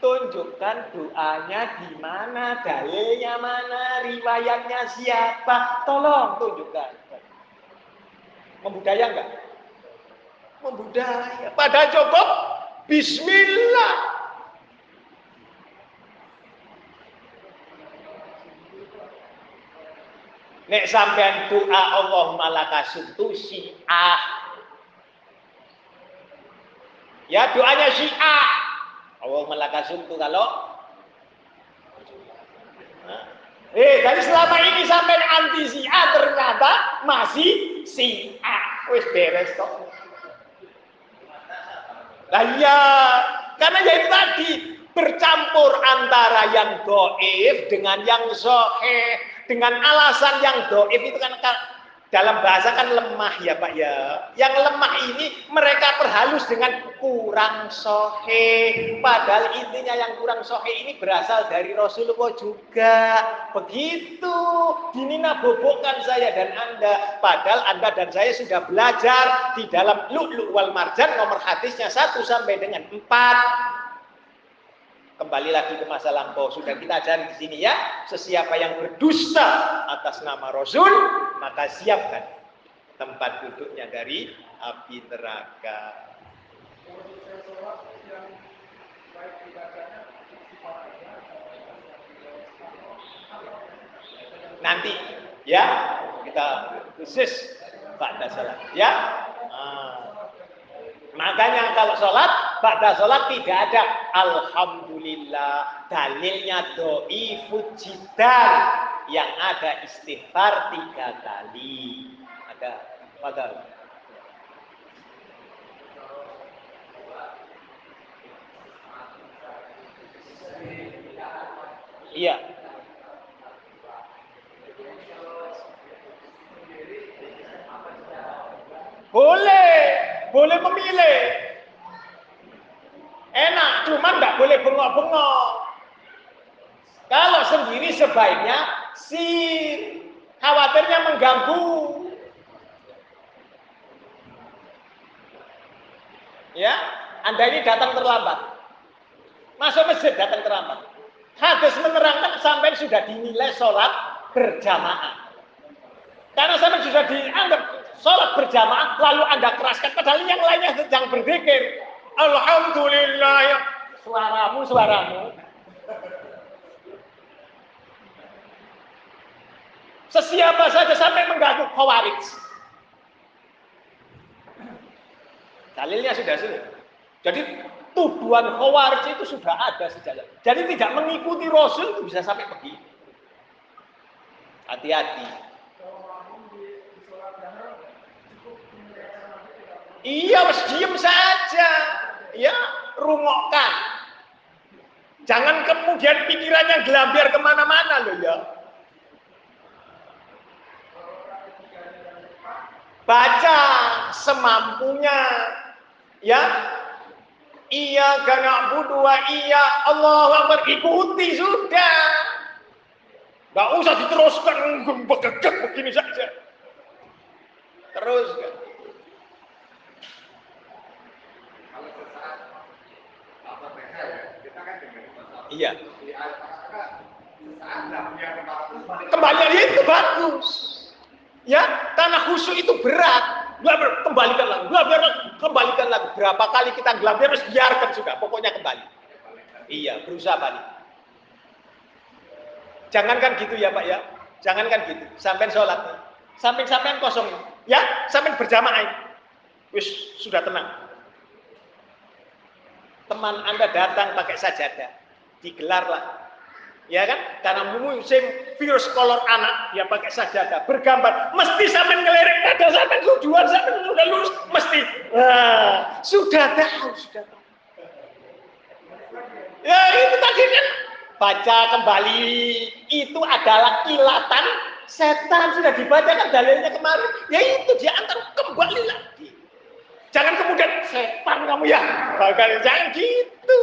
Tunjukkan doanya di mana, dalilnya mana, riwayatnya siapa. Tolong tunjukkan. Membudaya enggak? Membudaya. Pada cukup Bismillah. Nek sampean doa Allahumma laka suntu syiah. Ya doanya syiah. Allahumma laka suntu kalau Eh, dari selama ini sampai anti syiah ternyata masih syiah. Wis beres kok. Lah iya, karena ya itu tadi bercampur antara yang goib dengan yang soheh dengan alasan yang doif itu kan dalam bahasa kan lemah ya Pak ya. Yang lemah ini mereka perhalus dengan kurang sohe. Padahal intinya yang kurang sohe ini berasal dari Rasulullah juga. Begitu. Dinina bobokkan saya dan Anda. Padahal Anda dan saya sudah belajar di dalam Lu'lu' wal Marjan nomor hadisnya 1 sampai dengan 4 kembali lagi ke masa lampau. Sudah kita ajari di sini ya. Sesiapa yang berdusta atas nama Rasul maka siapkan tempat duduknya dari api neraka. Nanti ya kita khusus pada salat ya. Ah. Makanya kalau sholat pada sholat tidak ada Alhamdulillah dalilnya doi fujidan. Yang ada istighfar tiga kali. Ada pada iya. Boleh boleh memilih enak, cuman nggak boleh bengok-bengok. Kalau sendiri sebaiknya si khawatirnya mengganggu. Ya, Anda ini datang terlambat. Masuk masjid datang terlambat. Hadis menerangkan sampai sudah dinilai sholat berjamaah. Karena sampai sudah dianggap sholat berjamaah, lalu Anda keraskan, padahal yang lainnya sedang berzikir. Alhamdulillah. Suaramu, suaramu. Sesiapa saja sampai mengganggu khawarij. Dalilnya sudah sudah. Jadi tuduhan khawarij itu sudah ada sejak. Jadi tidak mengikuti Rasul itu bisa sampai begitu. Hati-hati. Iya, mas diem saja. Ya, rungokkan. Jangan kemudian pikirannya gelambir ke mana-mana loh ya. Baca semampunya. Ya. Iya karena budua iya Allah Akbar ikuti sudah. Gak usah diteruskan begegek begini saja. Teruskan. Iya. Kembali itu bagus. Ya, tanah khusyuk itu berat. Gelabir, kembalikan lagi. Gelabir, kembalikan lagi. Berapa kali kita gelabir, harus biarkan sudah. Pokoknya kembali. Iya, berusaha balik. Jangankan gitu ya Pak ya. Jangankan gitu. Sampai sholat. Sampai sampai kosong. Ya, sampai berjamaah. Wis sudah tenang. Teman Anda datang pakai sajadah digelarlah. Ya kan? Karena musim virus kolor anak ya pakai sajadah bergambar. Mesti sampai ngelirik ada sampai tujuan sampai sudah lurus mesti. Nah, sudah tahu sudah tahu. Ya itu tadi kan? Baca kembali. Itu adalah kilatan setan. Sudah dibaca kan dalilnya kemarin. Ya itu dia antar kembali lagi. Jangan kemudian setan kamu ya. Bakal jangan gitu.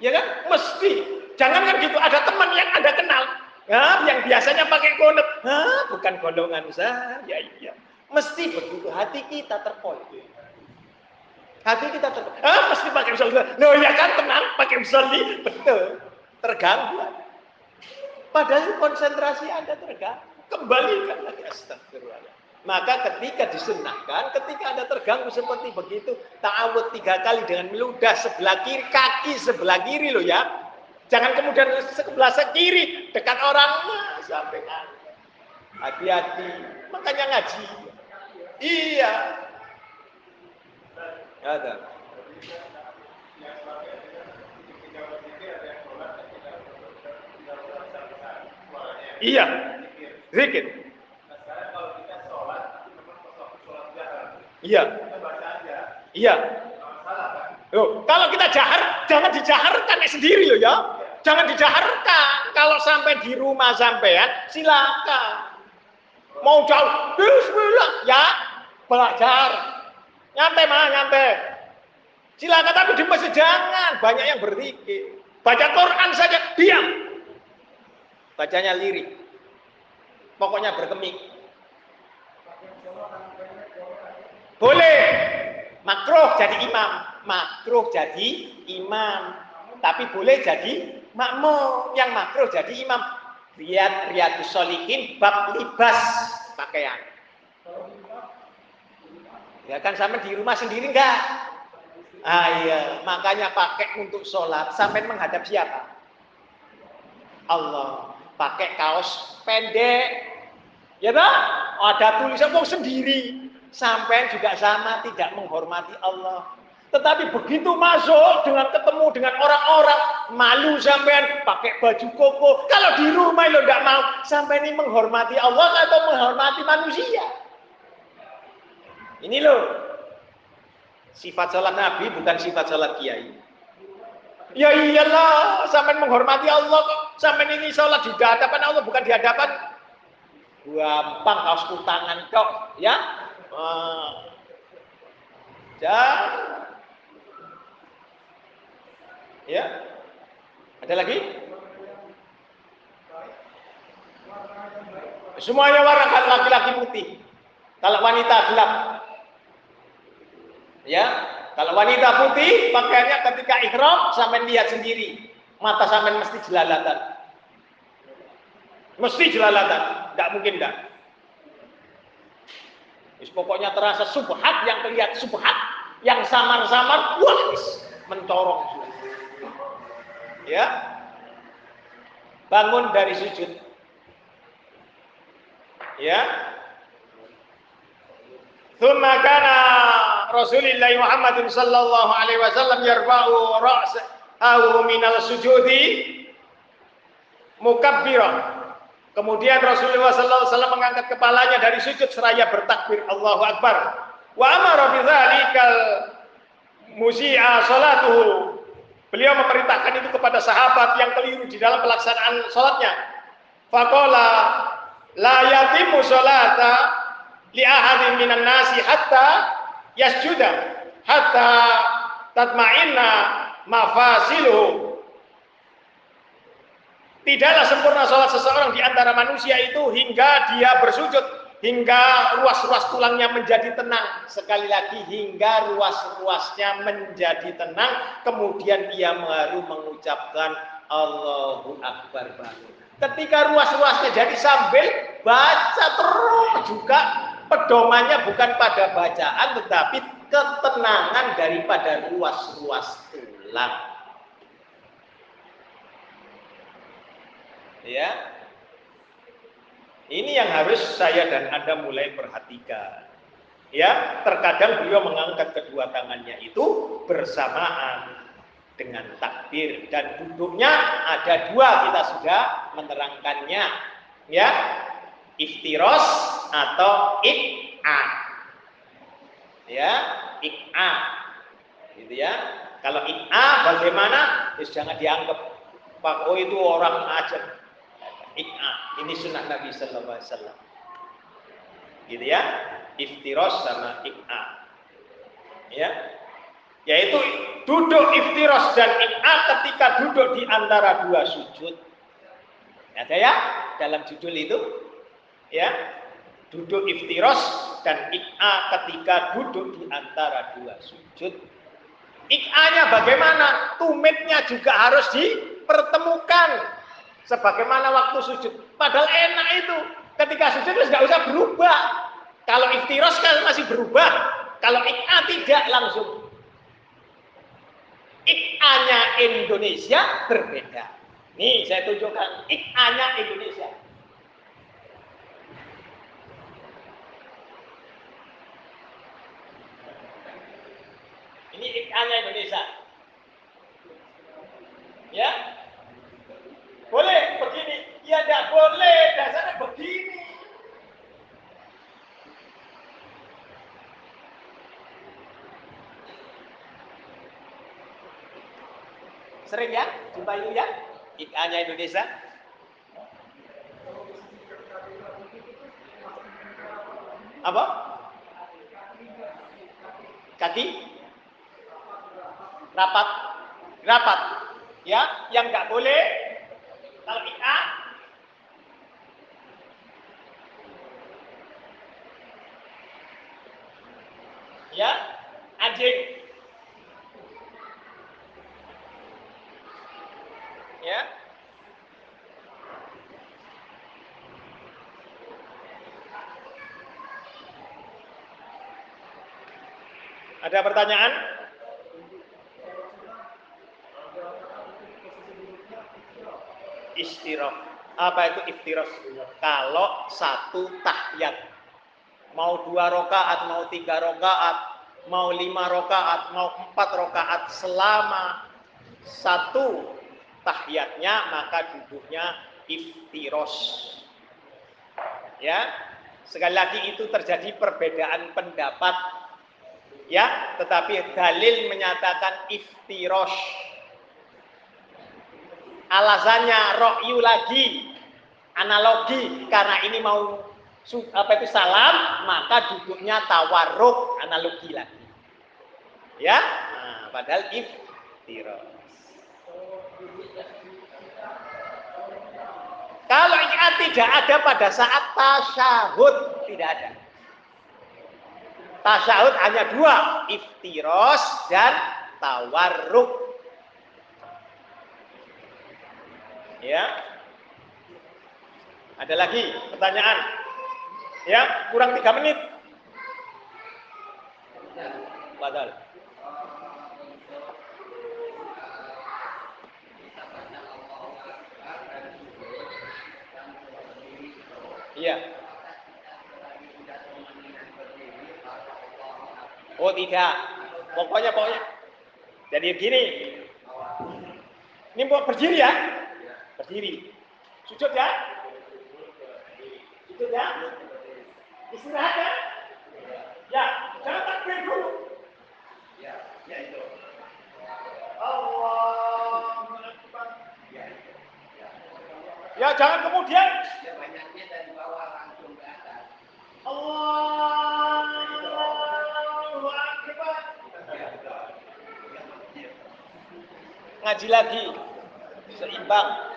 Ya kan? Mesti. Jangan kan gitu. Ada teman yang Anda kenal. Ya, yang biasanya pakai. Hah, bukan golongan saya. Iya. Mesti begitu. Hati kita terpolong. Hati kita terpolong. Ah, mesti pakai usolli. Loh ya kan tenang pakai usolli. Betul. Terganggu. Padahal konsentrasi Anda terganggu. Kembalikan lagi astagfirullah. Maka ketika disunahkan, ketika Anda terganggu seperti begitu, ta'awud tiga kali dengan meludah sebelah kiri, kaki sebelah kiri loh ya. Jangan kemudian sebelah kiri, dekat orang, sampai kan. Hati-hati, makanya ngaji. Iya. Ada. Iya. Zikir. Iya. Iya. Loh, kalau kita jahar, jangan dijaharkan sendiri loh ya. Jangan dijaharkan. Kalau sampai di rumah sampean, silakan. Mau jauh, bismillah, ya belajar. Nyampe mah, nyampe. Silakan tapi di masjid jangan, banyak yang berzikir. Baca Quran saja, diam. Bacanya lirik. Pokoknya berkemik. Boleh. Makruh jadi imam. Makruh jadi imam. Tapi boleh jadi makmum. Yang makruh jadi imam. Riyad Riyadus Solihin bab libas pakaian. Ya kan sama di rumah sendiri enggak? Ah iya, makanya pakai untuk sholat sampai menghadap siapa? Allah. Pakai kaos pendek. Ya tak? Ada tulisan mau sendiri. Sampai juga sama tidak menghormati Allah. Tetapi begitu masuk dengan ketemu dengan orang-orang malu sampean pakai baju koko. Kalau di rumah lo tidak mau sampai ini menghormati Allah atau menghormati manusia. Ini loh sifat salat Nabi bukan sifat salat kiai. Ya iyalah, sampai menghormati Allah. Sampai ini sholat di hadapan Allah bukan di hadapan gampang kaos kutangan kok, ya. Ah. Ya. Ada lagi? Semuanya warna laki-laki putih. Kalau wanita gelap. Ya, kalau wanita putih pakaiannya ketika ikhram sampai lihat sendiri. Mata sampai mesti jelalatan. Mesti jelalatan, tidak mungkin tidak. Is, pokoknya terasa subhat yang kelihatan subhat, yang samar-samar, wah, mencorong. Ya, bangun dari sujud. Ya, Thumma kana Rasulullah Muhammad sallallahu alaihi wasallam yarfa'u ra'sahu minal sujudi mukabbirah Kemudian Rasulullah SAW mengangkat kepalanya dari sujud seraya bertakbir Allahu Akbar. Wa amara bidzalikal musi'a salatuhu. Beliau memerintahkan itu kepada sahabat yang keliru di dalam pelaksanaan salatnya. Faqala la yatimu salata li ahadin minan nasi hatta yasjuda hatta tatma'inna mafasiluhu Tidaklah sempurna sholat seseorang di antara manusia itu hingga dia bersujud, hingga ruas-ruas tulangnya menjadi tenang. Sekali lagi, hingga ruas-ruasnya menjadi tenang, kemudian dia baru mengucapkan Allahu Akbar baru. Ketika ruas-ruasnya jadi sambil baca terus juga pedomannya bukan pada bacaan tetapi ketenangan daripada ruas-ruas tulang. Ya. Ini yang harus saya dan Anda mulai perhatikan. Ya, terkadang beliau mengangkat kedua tangannya itu bersamaan dengan takbir dan duduknya ada dua kita sudah menerangkannya. Ya iftiros atau ik'a ya ik'a gitu ya. Kalau ik'a bagaimana? Jangan dianggap Pak Oh itu orang aja Ik'a. Ini sunnah Nabi Sallallahu Alaihi Wasallam. Gitu ya. Iftiros sama ik'a. Ya. Yaitu duduk iftiros dan ik'a ketika duduk di antara dua sujud. Ada ya dalam judul itu? Ya. Duduk iftiros dan ik'a ketika duduk di antara dua sujud. Ik'anya bagaimana? Tumitnya juga harus dipertemukan. Sebagaimana waktu sujud. Padahal enak itu. Ketika sujud terus nggak usah berubah. Kalau iftiros kan masih berubah. Kalau ik'a tidak langsung. Ik'anya Indonesia berbeda. Nih saya tunjukkan ik'anya Indonesia. Ini ik'anya Indonesia. Ya, boleh begini. Ya tidak boleh. Dasarnya begini. Sering ya? Jumpa itu ya? Ikannya Indonesia. Apa? Kaki? Rapat? Rapat. Ya, yang nggak boleh kalau Ika ya anjing. Ya. Ada pertanyaan istirahat apa itu iftiros kalau satu tahiyat. Mau dua rokaat mau tiga rokaat mau lima rokaat mau empat rokaat selama satu tahiyatnya maka duduknya iftiros ya sekali lagi itu terjadi perbedaan pendapat. Ya tetapi dalil menyatakan iftiros alasannya rokyu lagi. Analogi karena ini mau apa itu salam maka duduknya tawarruk analogi lagi. Ya? Nah, padahal iftiros kalau ini tidak ada pada saat tasyahud. Tidak ada. Tasyahud hanya dua iftiros dan tawarruk Ya. Ada lagi pertanyaan? Ya, kurang tiga menit. Padahal. Iya. Oh tidak. Pokoknya pokoknya. Jadi gini. Ini mau berdiri ya. Berdiri. Sujud ya. Sujud ya. Istirahat ya. Ya, jangan takbir dulu. Ya, ya itu. Allah. Ya, jangan kemudian. Banyaknya dari bawah langsung ke atas. Allahu Akbar. Ngaji lagi. Seimbang.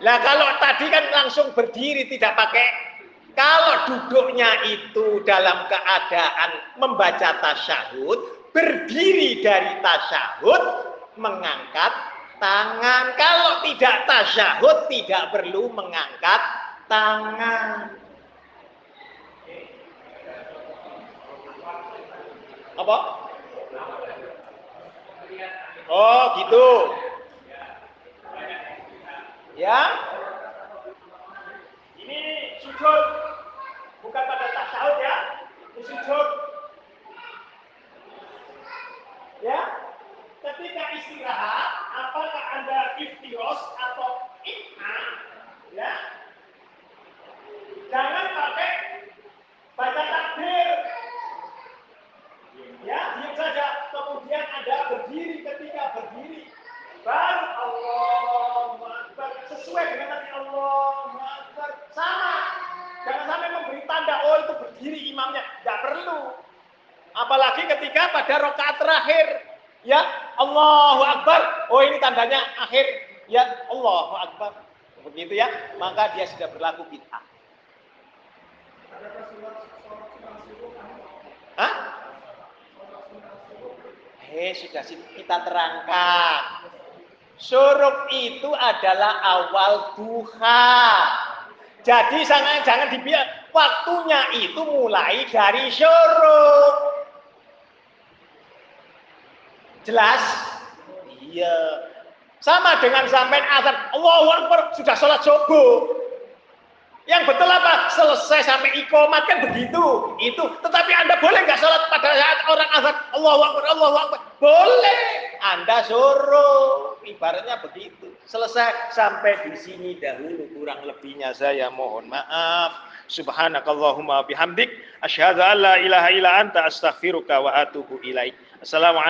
Lah kalau tadi kan langsung berdiri tidak pakai kalau duduknya itu dalam keadaan membaca tasyahud, berdiri dari tasyahud, mengangkat tangan. Kalau tidak tasyahud, tidak perlu mengangkat tangan. Apa? Oh, gitu. Ya. Ini sujud. Bukan pada tasawuf ya. Ini sujud. Ya. Ketika istirahat, apakah Anda iftiros atau ikna? Ya. Jangan pakai baca takbir. Ya, diam saja. Kemudian Anda berdiri ketika berdiri. Akbar, Allah, Akbar. Sesuai dengan nanti Allah, Akbar. Sama. Jangan sampai memberi tanda, oh itu berdiri imamnya. Tidak perlu. Apalagi ketika pada rokaat terakhir. Ya, Allahu Akbar. Oh ini tandanya akhir. Ya, Allahu Akbar. Begitu ya. Maka dia sudah berlaku kita. Hah? Eh, sudah kita terangkan. Suruk itu adalah awal duha. Jadi jangan jangan dibiar waktunya itu mulai dari syuruk. Jelas? Iya. Sama dengan sampai azan Allahu Akbar sudah sholat subuh. Yang betul apa? Selesai sampai ikomat kan begitu. Itu. Tetapi Anda boleh nggak sholat pada saat orang azan Allahu Akbar, Allahu Akbar. Boleh. Anda suruh. Ibaratnya begitu. Selesai sampai di sini dahulu. Kurang lebihnya saya mohon maaf. Subhanakallahumma bihamdik. Asyhadu an la ilaha illa anta astaghfiruka wa atubu ilaik. Assalamualaikum.